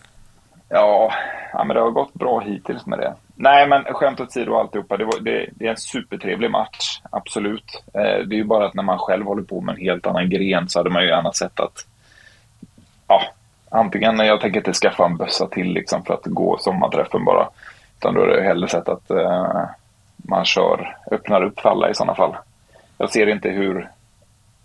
Ja, ja, men det har gått bra hittills med det. Nej, men skämt åsido alltihopa. Det, var, det, det är en supertrevlig match, absolut. Eh, det är ju bara att när man själv håller på med en helt annan gren så hade man ju gärna sett att... Ja, antingen jag tänker inte skaffa en bössa till liksom för att gå sommarträffen bara. Utan då är det hellre sett att eh, man kör, öppnar upp för alla i sådana fall. Jag ser inte hur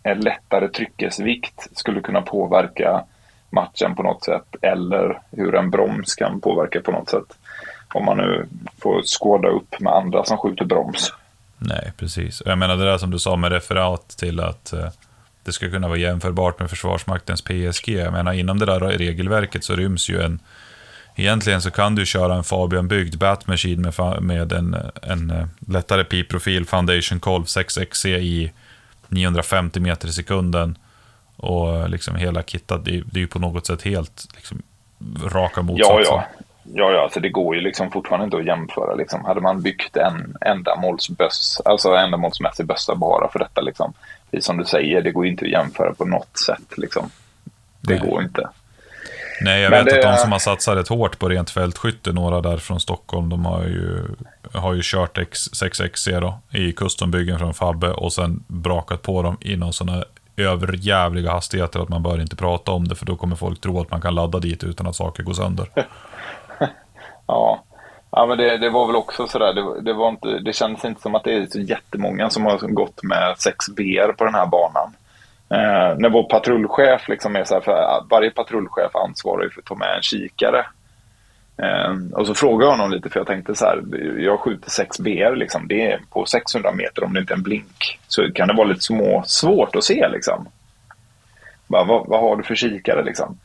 en lättare tryckesvikt skulle kunna påverka matchen på något sätt eller hur en broms kan påverka på något sätt. Om man nu får skåda upp med andra som skjuter broms. Nej, precis. Och Jag menar det där som du sa med referat till att eh, det ska kunna vara jämförbart med Försvarsmaktens PSG. Jag menar inom det där regelverket så ryms ju en... Egentligen så kan du köra en Fabian-byggd Batmachine med, med en, en eh, lättare piprofil Foundation Colv 6XC i 950 meter i sekunden. Och liksom hela kittat, det, är- det är ju på något sätt helt liksom, raka Ja, motsatsen. ja. Ja, ja, alltså det går ju liksom fortfarande inte att jämföra. Liksom. Hade man byggt en ändamålsböss, alltså ändamålsmässig bössa bara för detta, liksom. som du säger, det går ju inte att jämföra på något sätt. Liksom. Det Nej. går inte. Nej, jag Men vet det- att de som har satsat rätt hårt på rent fältskytte, några där från Stockholm, de har ju, har ju kört X, 6XC då, i custombyggen från Fabbe och sen brakat på dem i någon sån här överjävliga hastigheter att man bör inte prata om det, för då kommer folk tro att man kan ladda dit utan att saker går sönder. [laughs] Ja, ja men det, det var väl också sådär. Det, det, var inte, det kändes inte som att det är så jättemånga som har gått med 6B på den här banan. Eh, när vår patrullchef liksom är så här, för varje patrullchef ansvarar ju för att ta med en kikare. Eh, och så frågade jag honom lite, för jag tänkte så här, jag skjuter 6 BR, liksom, det är på 600 meter om det inte är en blink. Så kan det vara lite små, svårt att se liksom. Bara, vad, vad har du för kikare liksom?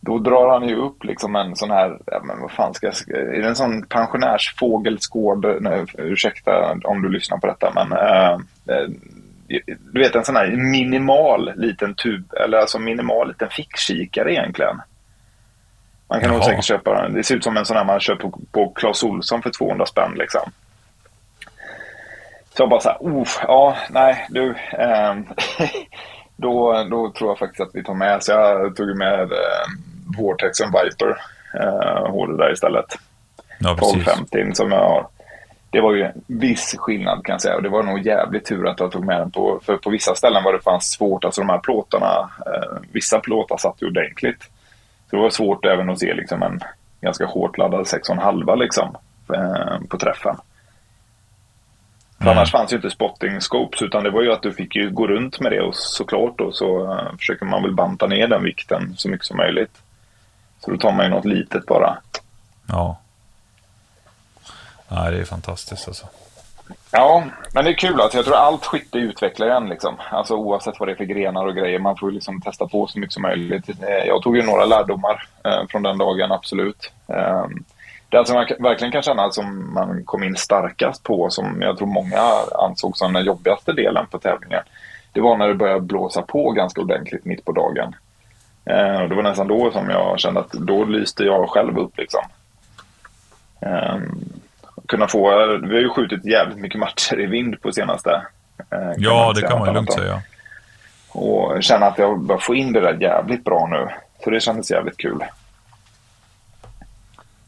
Då drar han ju upp liksom en sån här, ja, men vad fan ska jag, är det en sån pensionärsfågelskåd, nej, ursäkta om du lyssnar på detta, men eh, eh du vet en sån här minimal liten tub, eller alltså minimal liten fickkikare egentligen. Man kan nog Jaha. säkert köpa den. Det ser ut som en sån här man köper på, på Clas Ohlson för 200 spänn liksom. Så jag bara så här, "Uff, ja, nej, du. ehm, [laughs] då, då tror jag faktiskt att vi tar med, så jag tog med eh, and Viper, eh, HD där istället. Ja, precis. 1250 som jag har. Det var ju en viss skillnad kan jag säga och det var nog jävligt tur att jag tog med den på, för på vissa ställen var det fanns svårt, alltså de här plåtarna, eh, vissa plåtar satt ju ordentligt. Så det var svårt även att se liksom en ganska hårt laddad 6,5 liksom eh, på träffen. Mm. Annars fanns ju inte spotting scopes utan det var ju att du fick ju gå runt med det och såklart då så eh, försöker man väl banta ner den vikten så mycket som möjligt. Så då tar man ju något litet bara. Ja. Nej, det är fantastiskt alltså. Ja, men det är kul. Alltså, jag tror allt skytte utvecklar en. Liksom. Alltså, oavsett vad det är för grenar och grejer. Man får liksom testa på så mycket som möjligt. Eh, jag tog ju några lärdomar eh, från den dagen, absolut. Eh, det alltså man verkligen kan känna som man kom in starkast på, som jag tror många ansåg som den jobbigaste delen på tävlingen. Det var när det började blåsa på ganska ordentligt mitt på dagen. Eh, och det var nästan då som jag kände att då lyste jag själv upp. Liksom. Ehm, Kunna få, vi har ju skjutit jävligt mycket matcher i vind på senaste. eh, Ja, det kan man ju lugnt säga. Och känna att jag börjar få in det där jävligt bra nu. Så det kändes jävligt kul.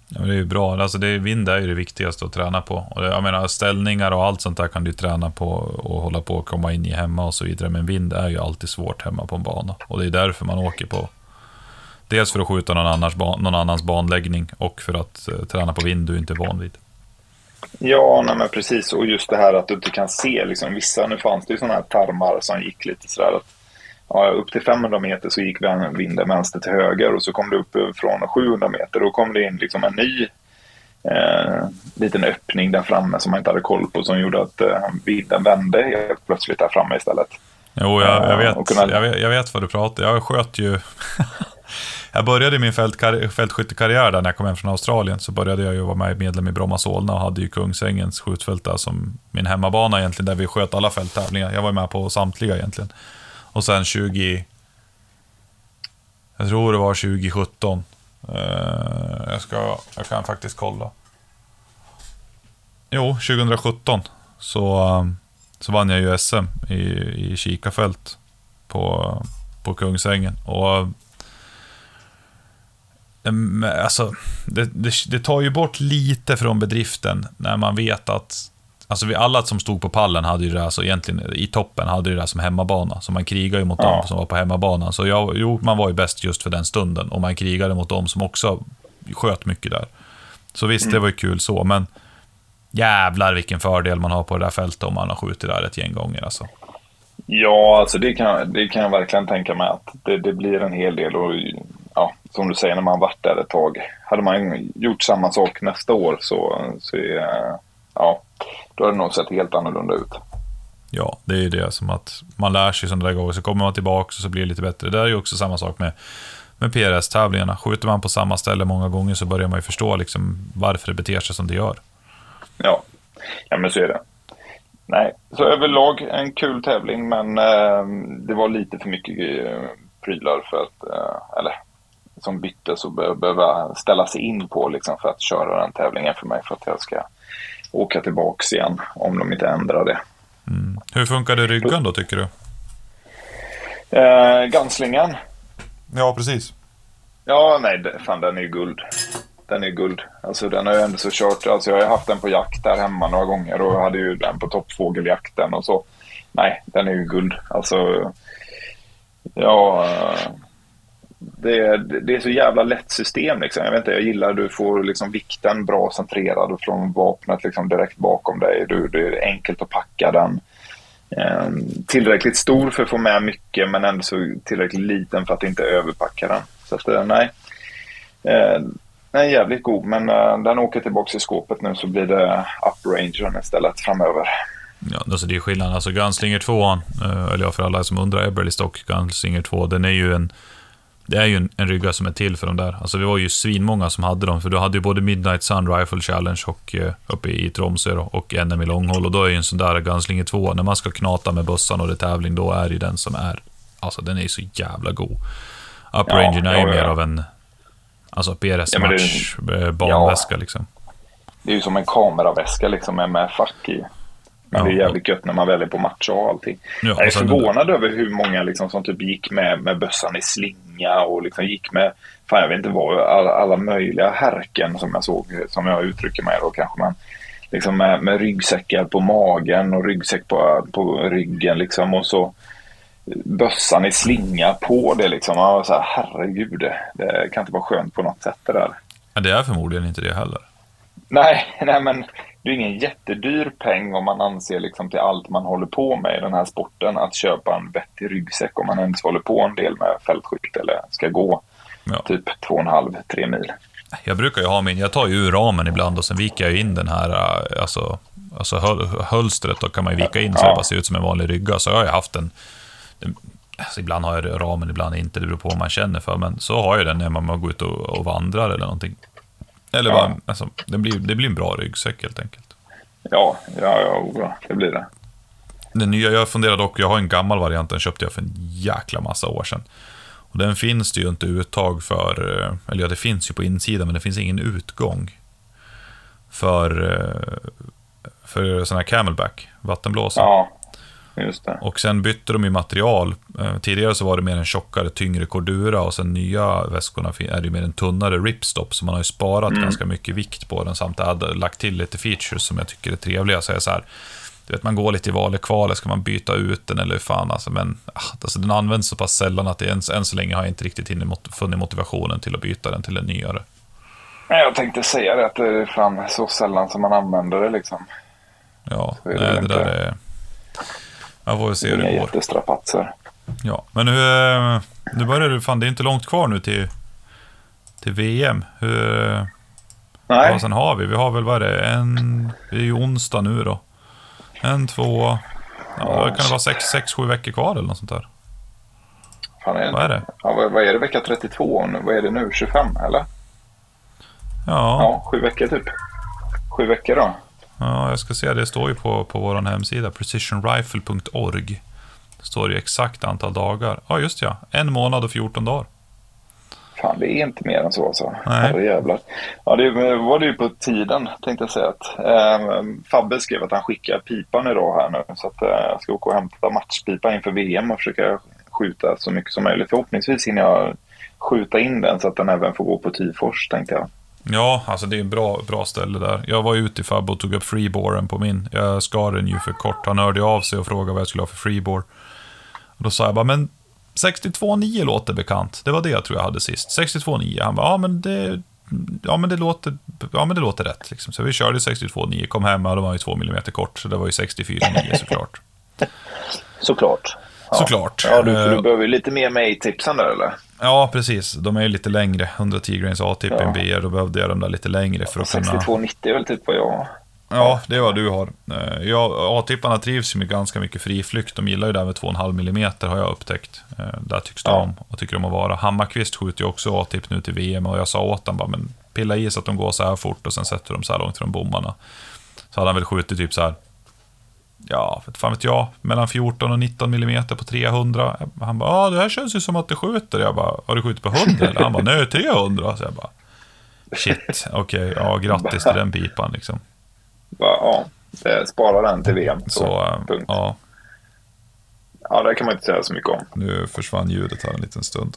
Ja, det är ju bra. Alltså det är, vind är ju det viktigaste att träna på. Och jag menar, ställningar och allt sånt där kan du träna på och hålla på och komma in i hemma och så vidare. Men vind är ju alltid svårt hemma på en bana. Och det är därför man åker på. Dels för att skjuta någon, annars någon annans banläggning och för att eh, träna på vind du inte är van vid. Ja, nej, men precis. Och just det här att du inte kan se. Liksom, vissa, nu fanns det ju sådana här tarmar som gick lite sådär att ja, upp till 500 meter så gick vinden vänster till höger och så kom det upp från 700 meter. Då kom det in liksom en ny eh, liten öppning där framme som man inte hade koll på som gjorde att eh, vinden vände helt plötsligt där framme istället. Jo, jag, jag, Ja, och vet, jag, vet, jag vet vad du pratar Jag sköt ju... [laughs] jag började min fältkar- fältskyttekarriär där när jag kom hem från Australien. Så började jag ju vara med medlem i Bromma Solna och hade ju Kungsängens skjutfält där som min hemmabana egentligen, där vi sköt alla fälttävlingar. Jag var med på samtliga egentligen. Och sen 20... Jag tror det var 2017. Eh, jag, ska, jag kan faktiskt kolla. Jo, 2017 så, eh, så vann jag ju SM i, i Kikafält på, på Kungsängen. Och alltså, det, det, det tar ju bort lite från bedriften när man vet att Alltså vi alla som stod på pallen hade ju det där, så egentligen i toppen hade ju det som hemmabana. Så man krigade ju mot Ja. dem som var på hemmabanan. Så jag, jo, man var ju bäst just för den stunden. Och man krigade mot dem som också sköt mycket där. Så visst, det var ju kul så, men jävlar vilken fördel man har på det där fältet om man har skjutit där ett gäng gånger alltså. Ja, alltså det kan, det kan jag verkligen tänka mig att det, det blir en hel del. Och, ja, som du säger, när man varit där ett tag. Hade man gjort samma sak nästa år så, så ja, då hade det nog sett helt annorlunda ut. Ja, det är ju det som att man lär sig sådana där gånger, så kommer man tillbaka och så blir det lite bättre. Det är ju också samma sak med, med PRS-tävlingarna. Skjuter man på samma ställe många gånger så börjar man ju förstå liksom varför det beter sig som det gör. Ja, ja men så är det. Nej, så överlag en kul tävling men eh, det var lite för mycket eh, prylar för att, eh, eller som byttes och be- behöva ställa sig in på liksom, för att köra den tävlingen för mig för att jag ska åka tillbaks igen om de inte ändrar det. Mm. Hur funkade ryggen då, tycker du? Eh, Ganslingen, Ja, precis. Ja, nej, fan den är ju guld. Den är guld. Alltså den har jag ändå så kört. Alltså jag har haft den på jakt där hemma några gånger och hade ju den på toppfågeljakten och så. Nej, den är ju guld. Alltså, ja... eh, det är, det är så jävla lätt system liksom. Jag vet inte, jag gillar du får liksom vikten bra centrerad från vapnet liksom direkt bakom dig. Du, det är enkelt att packa den. Eh, tillräckligt stor för att få med mycket men ändå så tillräckligt liten för att inte överpacka den. Så att, eh, nej. Eh, den är jävligt god men eh, den åker tillbaka i skåpet nu så blir det uprangern istället framöver. Ja, alltså det är skillnad. Alltså Gunslinger 2, eh, eller för alla som undrar, Eberly Stock Gunslinger 2, den är ju en det är ju en, en rygga som är till för de där. Alltså vi var ju svinmånga som hade dem, för du hade ju både Midnight Sun Rifle Challenge och, eh, uppe i Tromsö då, och NM i långhåll. Och då är ju en sån där Gunslinger 2, när man ska knata med bössan och det är tävling, då är det ju den som är... Alltså den är ju så jävla god. Uprangen Ja, är ju ja, mer ja. av en... Alltså PRS Ja, men det- match eh, banväska liksom. Det är ju som en kameraväska liksom med, med fack i. Men Ja, det är jävligt gött när man väljer på matcha och allting. Ja, jag är förvånad över hur många liksom som typ gick med, med bössan i slinga och liksom gick med, fan jag vet inte vad, alla, alla möjliga härken som jag såg, som jag uttrycker mig då kanske man. Liksom med, med ryggsäckar på magen och ryggsäck på, på ryggen liksom och så bössan i slinga på det liksom. Man var så här, herregud, det, det kan inte vara skönt på något sätt det där. Ja, det är förmodligen inte det heller. Nej, [laughs] nej, men det är ingen jättedyr peng om man anser liksom till allt man håller på med i den här sporten att köpa en vettig ryggsäck om man ens håller på en del med fältskytte eller ska gå Ja. typ två och en halv, tre mil. Jag brukar ju ha min, jag tar ju ur ramen ibland och sen viker jag in den här, äh, alltså, alltså höl, hölstret, då kan man ju vika in så Ja. det bara ser ut som en vanlig rygga. Så jag har ju haft den, den alltså ibland har jag ramen, ibland inte, det beror på vad man känner för, men så har jag den när man går ut och, och vandrar eller någonting. Eller Ja. bara, alltså, det, blir, det blir en bra ryggsäck helt enkelt. Ja, ja, ja, det blir det. Den nya, jag funderar dock, jag har en gammal variant, den köpte jag för en jäkla massa år sedan. Och den finns det ju inte uttag för, eh, eller ja, det finns ju på insidan, men det finns ingen utgång för, eh, för sån här camelback, vattenblåsa. Ja. Och sen bytte de ju material. Eh, Tidigare så var det mer en tjockare, tyngre Cordura och sen nya väskorna är det mer en tunnare ripstop, så man har ju sparat ganska mycket vikt på den samt lagt till lite features som jag tycker är trevliga. Så så här, du vet, man går lite i val och kval, ska man byta ut den eller hur fan alltså, men ah, alltså, den används så pass sällan att det än, än så länge har jag inte riktigt funnit motivationen till att byta den till en nyare. Jag tänkte säga det att det är fan så sällan som man använder det liksom. Ja, det nej, det där är... Jag får se hur Inga det går. jättestrapatser. Ja, men hur, eh, nu börjar det, fan det är inte långt kvar nu till, till VM. Hur, Nej, vad sen har vi? Vi har väl, vad är det, en, det är ju onsdag nu då. En, två, ja, kan det vara sex, sex, sju veckor kvar eller något sånt där. fan är det Vad är det? Ja, vad, vad är det vecka 32 nu? Vad är det nu? 25 eller? Ja, Ja, sju veckor typ. Sju veckor då. Ja jag ska se, det står ju på, på vår hemsida, precisionrifle.org. Det står ju exakt antal dagar. Ja, just ja, en månad och 14 dagar. Fan, det är inte mer än så alltså. Herrejävlar. Ja, det var det ju på tiden, tänkte jag säga. Att, eh, Fabbe skrev att han skickar pipan idag här nu. Så att, eh, jag ska åka och hämta matchpipa inför VM och försöka skjuta så mycket som möjligt. Förhoppningsvis hinner jag skjuta in den så att den även får gå på Tifors, tänkte jag. Ja, alltså det är en bra, bra ställe där. Jag var ute i Fabbe och tog upp freeboren på min. Jag skar den ju för kort. Han hörde av sig och frågade vad jag skulle ha för freebore. Och då sa jag bara, men 62,9 låter bekant. Det var det jag tror jag hade sist. 62,9. Han bara, ja men det, ja, men det, låter, ja, men det låter rätt. Liksom. Så vi körde 62,9, kom hem och då var ju 2 mm kort. Så det var ju 64,9 såklart. Såklart. Ja. Såklart. Ja, du, för Eh, du behöver lite mer med i tipsen där eller? Ja, precis. De är ju lite längre. 110 grains A-tip i en Ja. BR, då behövde jag dem där lite längre för att kunna... 62,90 är väl typ vad jag. Ja, det är vad du har. Eh, Ja, A-tipparna trivs ju med ganska mycket friflykt. De gillar ju det här med 2,5 mm har jag upptäckt. Eh, Där tycks de Ja. om och tycker om att vara. Hammarkvist skjuter ju också A-tipp nu till VM och jag sa åt honom bara, men pilla i så att de går så här fort och sen sätter de så här långt från bommarna. Så hade han väl skjutit typ så här, ja, vet fan vet jag, mellan 14 och 19 mm på 300. Han bara, ja, det här känns ju som att det skjuter. Jag bara, har du skjutit på 100 eller? Han bara, nej, 300. Så jag bara, shit, okej, ja, grattis till den pipan liksom. Ja, spara den till VM. Så, Så, eh, punkt. ja, Ja, det kan man inte säga så mycket om. nu försvann ljudet här en liten stund.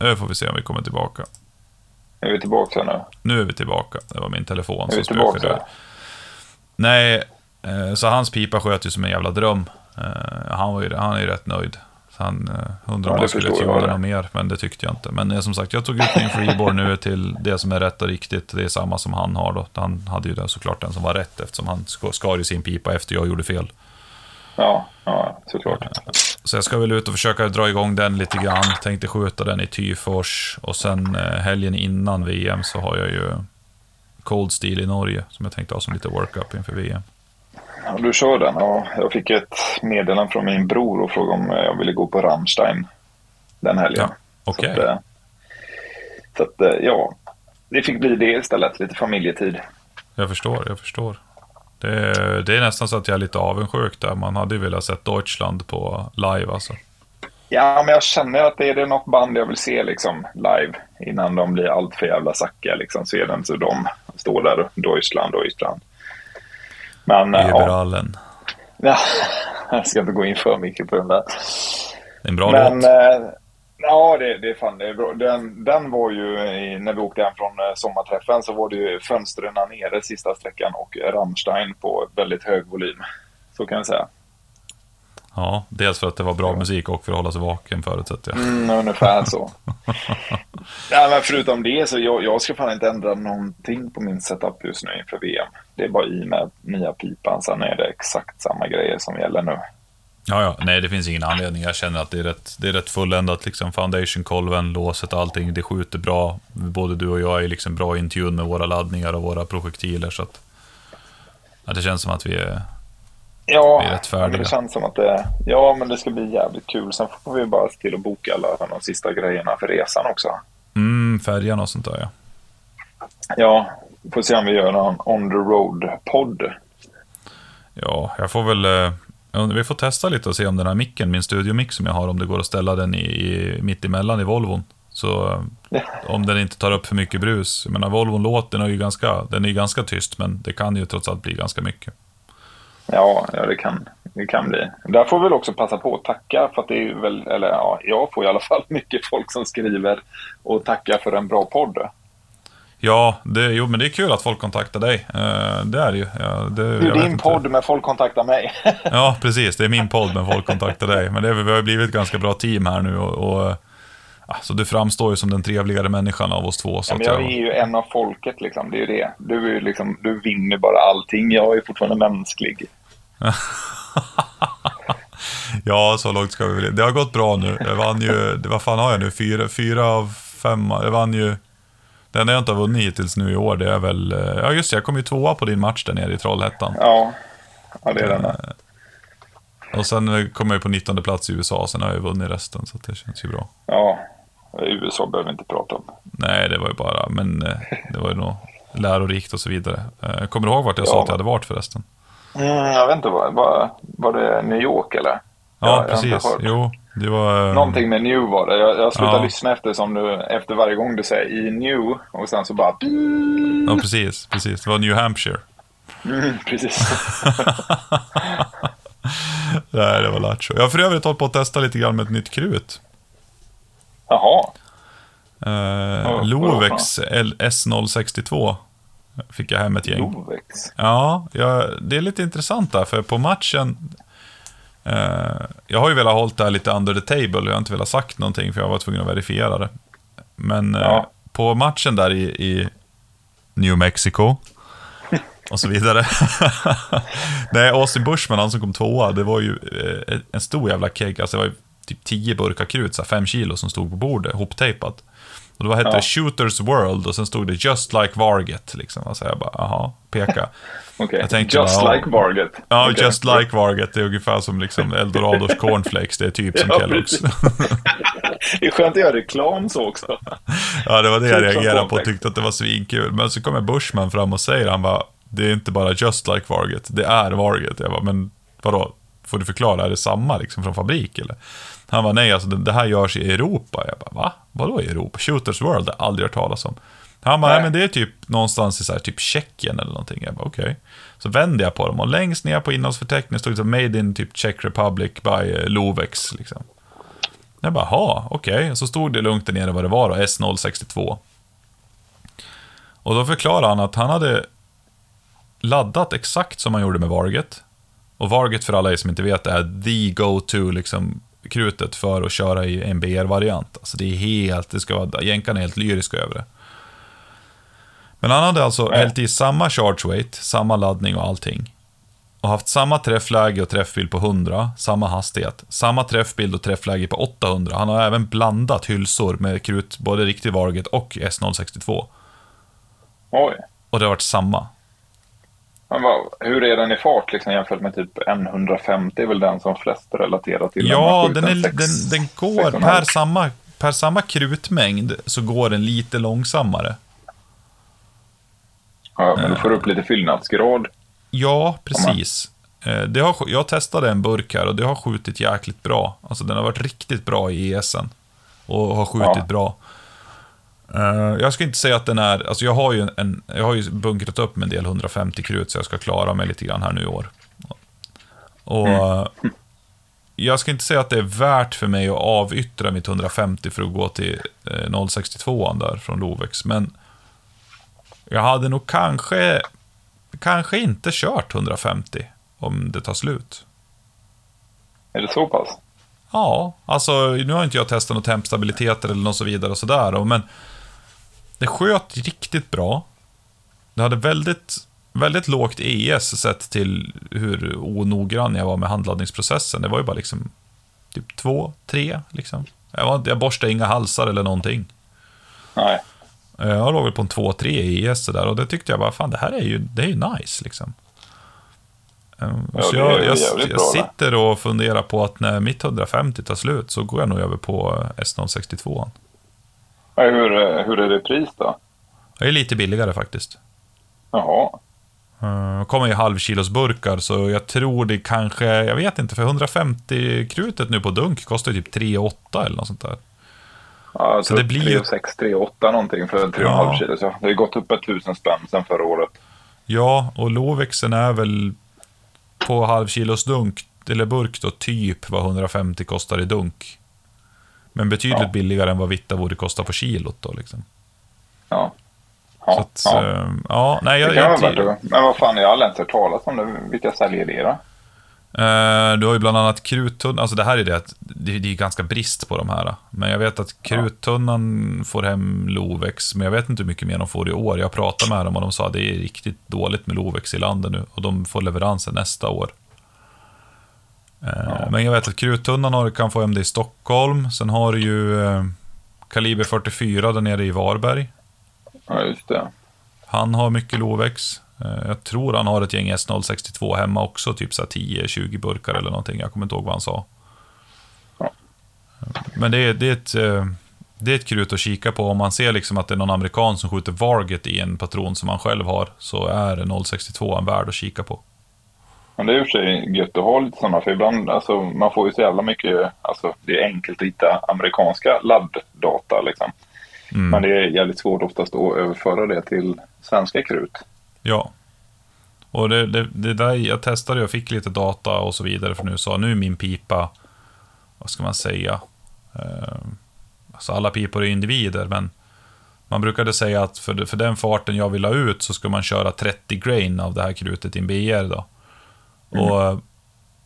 Nu får vi se om vi kommer tillbaka. Är vi tillbaka nu? Nu är vi tillbaka. Det var min telefon Är vi som tillbaka? spökade. Nej, eh, så hans pipa sköt ju som en jävla dröm. Eh, Han, var ju, han är ju rätt nöjd. Så han eh, undrar Ja, om det han skulle tuna något mer, men det tyckte jag inte. Men som sagt, jag tog ut min freeboard nu till det som är rätt och riktigt. Det är samma som han har då. Han hade ju den, såklart den som var rätt eftersom han sk- skar ju sin pipa efter jag gjorde fel. Ja, ja såklart. Så jag ska väl ut och försöka dra igång den lite grann. Tänkte skjuta den i Tyfors och sen helgen innan VM så har jag ju Cold Steel i Norge som jag tänkte ha som lite workup inför VM. Ja, du kör den. Ja, jag fick ett meddelande från min bror och frågade om jag ville gå på Rammstein den helgen. Ja, okej. Så, att, eh, så att, eh, ja, det fick bli det istället. Lite familjetid. Jag förstår, jag förstår. Det, är- det är nästan så att jag är lite avundsjuk där. Man hade ju velat sett Deutschland på live alltså. Ja, men jag känner att det är det något band jag vill se liksom live innan de blir allt för jävla sackiga. Liksom, se den så de står där, Deutschland, Deutschland. Men eh, Liberalen. ja, [laughs] jag ska inte gå in för mycket på den där. Det är en bra Men låt. eh, ja, det, det är fan det är bra. Den, den var ju, i, när vi åkte hem från eh, sommarträffen så var det ju fönstren nere sista sträckan och Rammstein på väldigt hög volym. Så kan jag säga. Ja, dels för att det var bra musik och för att hålla sig vaken förutsätter jag. Mm, ungefär så. [laughs] ja, men förutom det så jag, jag ska fan inte ändra någonting på min setup just nu inför VM. Det är bara i med nya pipan, sen är det exakt samma grejer som gäller nu. Ja, ja, nej det finns ingen anledning. Jag känner att det är rätt, det är rätt fulländat. Liksom foundation-kolven, låset allting. Det skjuter bra. Både du och jag är liksom bra in tune med våra laddningar och våra projektiler. Så att, ja, det känns som att vi är... Ja, det känns som att det, ja, men det ska bli jävligt kul. Sen får vi bara se till att boka alla de sista grejerna för resan också. Mm, färjan och sånt där ja. Ja, får se om vi gör någon on the road-podd. Ja, jag får väl... eh, Vi får testa lite och se om den här micken, min studiomick som jag har, om det går att ställa den i, i, mitt emellan i Volvon. Så om den inte tar upp för mycket brus. Jag menar, Volvon låten är ju ganska, den är ganska tyst, men det kan ju trots allt bli ganska mycket. Ja, ja det, kan, det kan bli. Där får vi väl också passa på att tacka för att det är väl, eller ja, jag får i alla fall [laughs] mycket folk som skriver och tackar för en bra podd. Ja, det, jo, men det är kul att folk kontaktar dig. Eh, det är ju. Ja, det, Det är din inte. podd men folk kontaktar mig. [laughs] Ja, precis. Det är min podd, men folk kontaktar dig. Men det, vi har ju blivit ett ganska bra team här nu. Och, och, ja, så du framstår ju som den trevligare människan av oss två. Så Ja, men jag jag, är ju en av folket liksom, det är ju det. Du, är liksom, du vinner bara allting, jag är fortfarande mänsklig. [laughs] Ja, så långt ska vi väl. Det har gått bra nu. Jag vann ju, vad fan har jag nu? Fyra, fyra av fem. Jag vann ju... Det enda jag inte har vunnit hittills nu i år, det är väl... eh, Ja, just det. Jag kom ju tvåa på din match där nere i Trollhättan. Ja, ja det är den där. Och sen eh, kom jag ju på 19 plats i USA, sen har jag ju vunnit resten, så det känns ju bra. Ja, USA behöver vi inte prata om. Nej, det var ju bara... Men eh, det var ju nog lärorikt och så vidare. Eh, Kommer du ihåg vart jag Ja. sa att jag hade varit förresten? Mm, jag vet inte, var, var, var det New York eller? Ja, jag precis. hört. Jo, det var... eh, Någonting med New var det. Jag, jag slutar Ja. lyssna efter som du, efter varje gång du säger i New och sen så bara... Ja, precis. precis. Det var New Hampshire. Mm, precis. [laughs] Nej, det var lattjo. Jag har för övrigt hållit på att testa lite grann med ett nytt krut. Jaha. Ja, Lovex L- S062 fick jag hem ett gäng. Lovex. Ja, jag, det är lite intressant där, för på matchen... eh, jag har ju velat hålla det här lite under the table, jag har inte velat sagt någonting för jag var tvungen att verifiera det. Men eh, Ja. på matchen där i, i New Mexico [laughs] och så vidare. [laughs] Nej, Austin Bushman, han som kom tvåa, det var ju eh, en stor jävla keg, alltså det var ju typ 10 burkar krut, så här fem kilo som stod på bordet, hoptejpat. Och då hette Ja. det Shooters World och sen stod det Just Like Varget. Liksom. Alltså jag bara, jaha, peka. [laughs] Okej. Jag tänkte Just bara, like Varget. Ja, Okej. Just Like Varget, det är ungefär som liksom Eldorados [laughs] cornflakes, det är typ som Ja, Kellogg's. [laughs] Det är skönt att göra reklam så också. ja, det var det jag Typ reagerade på och tyckte att det var svinkul. Men så kommer Bushman fram och säger, han bara, det är inte bara Just Like Varget, det är Varget. Jag bara, men vadå, får du förklara, är det samma liksom från fabrik eller? Han var nej, alltså det, här görs i Europa. Jag bara, va? Vadå i Europa? Shooters World, det har jag aldrig hört talas om. Han bara, nej. Men det är typ någonstans i så här, typ Tjeckien eller någonting. Jag bara, okej. Så vände jag på dem och längst ner på innehållsförteckningen stod det så Made in typ Czech Republic by eh, Lovex. Liksom. Jag bara, ha, okej. Okay. Så stod det lugnt där nere vad det var då, S062. Och då förklarade han att han hade laddat exakt som man gjorde med Varget. Och Varget för alla er som inte vet är the go-to liksom, krutet för att köra i en BR-variant. Alltså det är helt, det ska vara, jänkarna är helt lyriska över det. Men han hade alltså hällt i samma charge weight, samma laddning och allting. Och haft samma träffläge och träffbild på 100, samma hastighet. Samma träffbild och träffläge på 800. Han har även blandat hylsor med krut, både riktig Varget och S062. Oj. Och det har varit samma. Men vad, hur är den i fart liksom, jämfört med typ N150? är väl den som flest relaterar till? Ja, den, är, den, den går per samma, per samma krutmängd så går den lite långsammare. Ja, men du får upp lite fyllnadsgrad. Ja, precis. Eh, det har, jag testade en burk här och det har skjutit jäkligt bra. Alltså den har varit riktigt bra i ESen. Och har skjutit ja. bra. Uh, jag ska inte säga att den är, alltså jag har ju, en, jag har ju bunkrat upp med en del 150 krut så jag ska klara mig lite grann här nu i år. Och mm. jag ska inte säga att det är värt för mig att avyttra mitt 150 för att gå till uh, 062 där från Lovex, men jag hade nog kanske, kanske inte kört 150 om det tar slut. Är det så pass? Ja, alltså nu har inte jag testat några tempstabiliteter eller något så vidare och sådär, men det sköt riktigt bra. Det hade väldigt, väldigt lågt ES sett till hur onoggrann jag var med handladdningsprocessen. Det var ju bara liksom typ två, tre liksom. Jag, var, jag borstade inga halsar eller någonting. Nej. Jag låg väl på en 2-3 i ES där och det tyckte jag bara, fan det här är ju, det är ju nice liksom. Ehm, ja, så jag, jag, jag sitter och funderar på att när mitt 150 tar slut så går jag nog över på S062. Hur, hur är det pris då? Det är lite billigare faktiskt. Jaha. Uh, kommer i halvkilosburkar, så jag tror det kanske, jag vet inte, för 150 krutet nu på dunk kostar typ 3,8 eller något sånt där. Ja, så det blir 3, ju... 6, 3, 8 någonting för 3,5 ja. kilo. Så det har gått upp ett tusen spänn sedan förra året. Ja, och Lovexen är väl på halvkilos dunk, eller burk då, typ vad 150 kostar i dunk. Men betydligt ja. billigare än vad Vitta borde kosta på kilot då liksom. Ja. Ja, att, ja. Äh, ja. nej, jag, det kan jag, värt Men vad fan, jag har aldrig ens hört talas om det. Vilka säljer det då? Uh, du har ju bland annat kruttunnan, alltså det här är det att det, det är ganska brist på de här. Men jag vet att kruttunnan får hem Lovex, men jag vet inte hur mycket mer de får i år. Jag pratade med dem och de sa att det är riktigt dåligt med Lovex i landet nu och de får leveranser nästa år. Ja. Men jag vet att Kruttunnan kan få hem det i Stockholm. Sen har du ju eh, Kaliber 44 där nere i Varberg. Ja, just det. Han har mycket Lovex. Eh, jag tror han har ett gäng S062 hemma också, typ 10-20 burkar eller någonting. Jag kommer inte ihåg vad han sa. Ja. Men det är, det, är ett, eh, det är ett krut att kika på. Om man ser liksom att det är någon amerikan som skjuter Varget i en patron som han själv har, så är 062 en värd att kika på. Men det är i och för sig gött att ha lite sådana, för ibland, alltså, man får ju så jävla mycket, alltså det är enkelt att hitta amerikanska ladddata liksom. Mm. Men det är jävligt svårt oftast att överföra det till svenska krut. Ja. Och det, det, det där, jag testade och fick lite data och så vidare från USA. Nu är min pipa, vad ska man säga? Eh, alltså alla pipor är individer, men man brukade säga att för, för den farten jag vill ha ut så ska man köra 30 grain av det här krutet i en BR då. Mm. Och eh,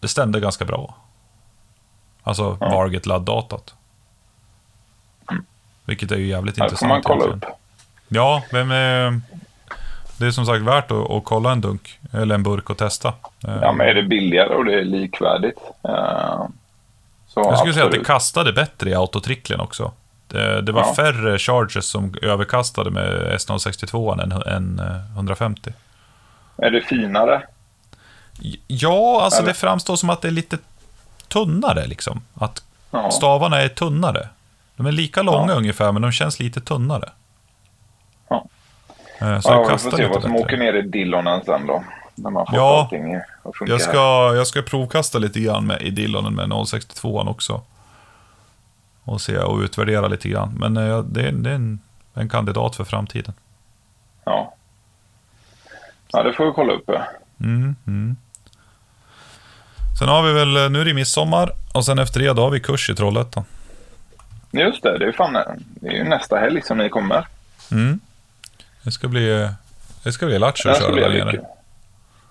det stämde ganska bra. Alltså ja. Varget ladddatat. Vilket är ju jävligt Här intressant. får man kolla upp. Ja, men eh, det är som sagt värt att, att, kolla en dunk, eller en burk och testa. Ja, men är det billigare och det är likvärdigt. Eh, så Jag skulle absolut. säga att det kastade bättre i autotricklen också. Det, det var ja. färre charges som överkastade med S062 än, än 150. Är det finare? Ja, alltså Eller? det framstår som att det är lite tunnare liksom. Att ja. stavarna är tunnare. De är lika långa ja. ungefär, men de känns lite tunnare. Ja. Eh, så ja, vi får se vad som bättre. åker ner i Dillonen sen då. När man får ja, allting att funka. Jag ska, jag ska provkasta lite grann med, i Dillonen med 062 också. Och se och utvärdera lite grann. Men eh, det, det är en, en kandidat för framtiden. Ja. Ja, det får vi kolla upp. Mm, mm. Sen har vi väl, nu är det midsommar och sen efter det då har vi kurs i Trollhättan. Just det, det är, fan, det är ju nästa helg som ni kommer. Mm. Det ska bli, det ska bli lattjo att köra där nere.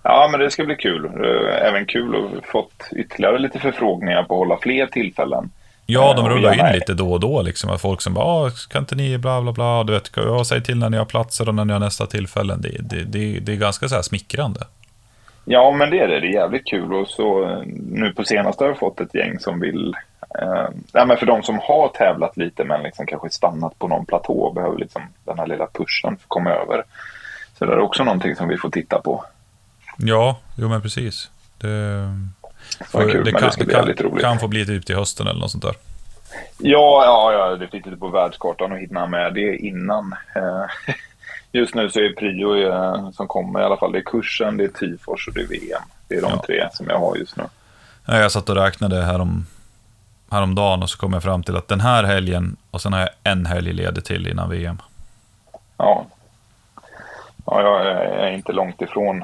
Ja, men det ska bli kul. Eh, Även kul att fått ytterligare lite förfrågningar på att hålla fler tillfällen. Ja, de Eh, rullar in lite då och då. Liksom, att folk som bara, "Ah, kan inte ni bla bla bla. Du vet, jag säger till när ni har platser och när ni har nästa tillfällen. Det, det, det, det är ganska så här smickrande. Ja, men det är det. Det är jävligt kul. Och så eh, nu på senaste har jag fått ett gäng som vill... Eh, ja, men för de som har tävlat lite men liksom kanske stannat på någon platå och behöver liksom den här lilla pushen för att komma över. Så det är också någonting som vi får titta på. Ja, jo men precis. Det, är kul, det, kan, det det bli kan, få bli typ till hösten eller något sånt där. Ja, ja, ja, det fick lite på världskartan och hinna med det innan. Eh, [laughs] Just nu så är prio eh, som kommer i alla fall, det är kursen, det är Tyfors och det är VM. Det är de Ja. tre som jag har just nu. Ja, Jag satt och räknade härom, häromdagen och så kom jag fram till att den här helgen och sen har jag en helg ledig till innan VM. Ja. Ja, jag är inte långt ifrån.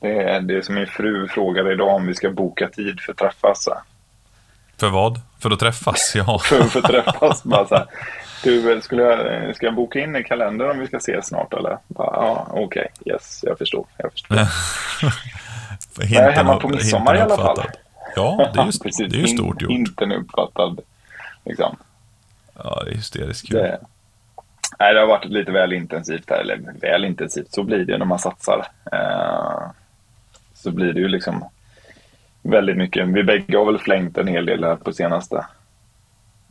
Det är det som min fru frågade idag om vi ska boka tid för att träffas. För vad? För att träffas? Ja. [laughs] För att få träffas. Bara så här. Du, skulle jag, ska jag boka in i kalendern om vi ska ses snart eller? Bara, Ja, okej. Yes, jag förstår. Jag förstår. [laughs] Jag är hemma på midsommar i alla fall. Ja, det är ju, [laughs] Precis. det är ju stort gjort. Inte en uppfattad. Liksom. Ja, det är hysteriskt kul. Det, nej, det har varit lite väl intensivt här. Eller väl intensivt, så blir det när man satsar. Eh, så blir det ju liksom väldigt mycket. Vi bägge har väl flängt en hel del här på senaste.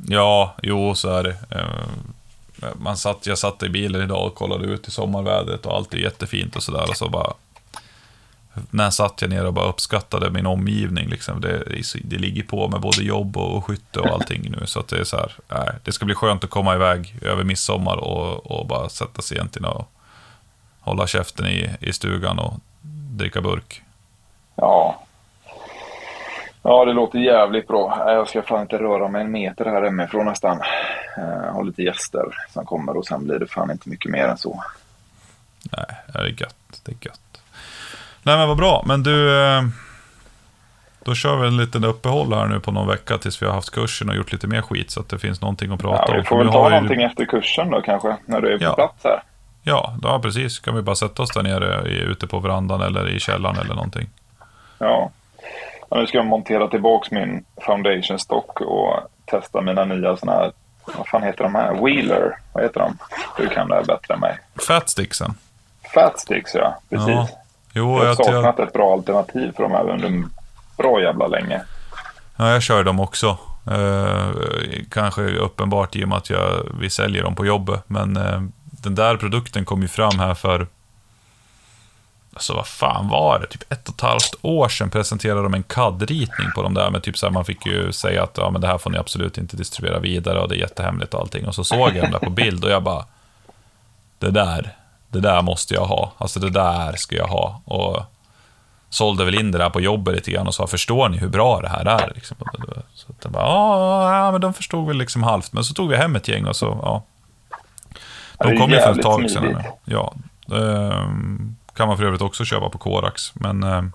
Ja, jo, så är det. Eh, man satt, jag satt i bilen idag och kollade ut i sommarvädret och allt är jättefint och sådär. Och så bara... När satt jag ner och bara uppskattade min omgivning. Liksom. Det, det ligger på med både jobb och, och skytte och allting nu. Så att det är så här, nej, det ska bli skönt att komma iväg över midsommar och, och bara sätta sig egentligen och hålla käften i, i stugan och dricka burk. Ja. Ja, det låter jävligt bra. Jag ska fan inte röra mig en meter här hemifrån nästan. Jag har lite gäster som kommer och sen blir det fan inte mycket mer än så. Nej, det är gött. Det är gött. Nej, men vad bra. Men du, eh, då kör vi en liten uppehåll här nu på någon vecka tills vi har haft kursen och gjort lite mer skit så att det finns någonting att prata Ja, om. vi För får väl ta vi ju- någonting efter kursen då kanske, när du är på Ja. plats här. Ja, ja, precis. Kan vi bara sätta oss där nere ute på verandan eller i källaren eller någonting. Ja. Ja. Nu ska jag montera tillbaks min foundation stock och testa mina nya såna här, vad fan heter de här? Wheeler, vad heter de? Du kan det här bättre än mig. Fatsticksen. Fat sticks ja, precis. Ja. Jo, jag har jag, saknat jag, ett bra alternativ för de här under bra jävla länge. ja, jag kör dem också. Eh, kanske uppenbart i och med att jag, vi säljer dem på jobbet. Men eh, den där produkten kom ju fram här för Alltså vad fan var det? Typ ett och ett halvt år sedan presenterade de en CAD-ritning på de där. Men typ så här, man fick ju säga att ja, men det här får ni absolut inte distribuera vidare och det är jättehemligt och allting. Och så såg jag den där på bild och jag bara, det där, det där måste jag ha. Alltså det där ska jag ha. Och sålde väl in det där på jobbet lite grann och sa, förstår ni hur bra det här är? Liksom. Så att jag bara, ja, men de förstod väl liksom halvt. Men så tog vi hem ett gäng och så, ja. De kom ju för ett tag sedan. Ja, ehm, kan man för övrigt också köpa på Korax. Men ehm,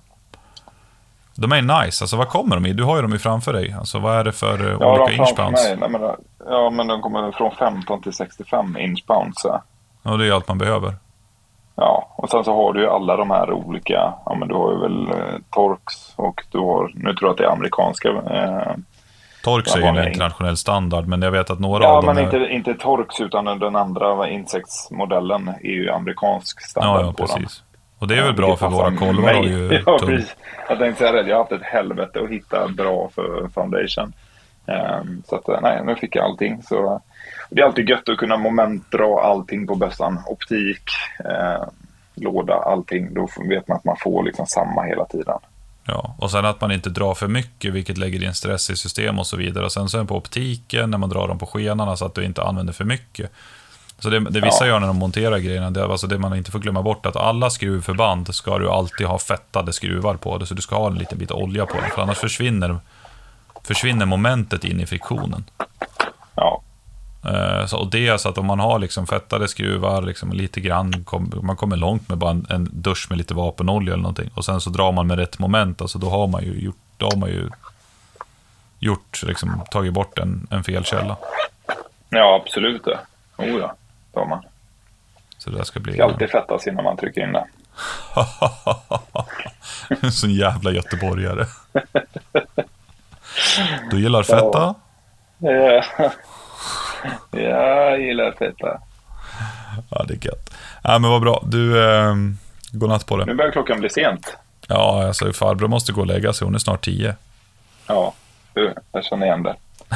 de är nice. Alltså vad kommer de i? Du har ju dem ju framför dig. Alltså vad är det för eh, Ja, olika mig. Nej, men, ja, men de kommer från 15 till 65 inch bounce. så. Ja, det är allt man behöver. Ja, och sen så har du ju alla de här olika, ja men du har ju väl eh, Torx och du har, nu tror jag att det är amerikanska. Eh, Torx Ja, är ju en internationell standard, men jag vet att några ja, av dem men är... inte, inte Torx utan den andra Insects-modellen är ju amerikansk standard Ja, ja, på precis. Och det är väl bra för våra kolvar har ju [laughs] Ja, precis. Jag tänkte säga det, jag har haft ett helvete att hitta bra för foundation. Ehm, så att, nej, nu fick jag allting. Så, det är alltid gött att kunna momentdra allting på bössan. Optik, eh, låda, allting. Då vet man att man får liksom samma hela tiden. Ja, och sen att man inte drar för mycket, vilket lägger in stress i system och så vidare. Och sen så är det på optiken, när man drar dem på skenarna, så att du inte använder för mycket. Så det, det vissa Ja. gör när de monterar grejerna, det alltså det man inte får glömma bort, att alla skruvförband ska du alltid ha fettade skruvar på det, så du ska ha en liten bit olja på dem, för annars försvinner, försvinner momentet in i friktionen. Ja, Eh, Så, och det är så att om man har liksom fettade skruvar, liksom lite grann, kom, man kommer långt med bara en, en dusch med lite vapenolja eller någonting. Och sen så drar man med rätt moment, alltså då har man ju gjort, då har man ju gjort, liksom, tagit bort en, en felkälla. Ja, absolut det. Oh ja, har man. Så det ska bli... Ska alltid fettas innan man trycker in det. [laughs] en sån jävla göteborgare. Du gillar fetta? Ja, jag gillar feta. Ja, det är gött. Ja, men vad bra. Du, eh, godnatt på Nu det. börjar klockan bli sent. Ja, alltså farbror måste gå och lägga sig. Hon är snart tio. Ja, du, jag känner igen det. [laughs]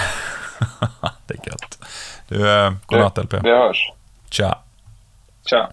det är gött. Du, eh, godnatt LP. Det hörs. Ciao. Ciao.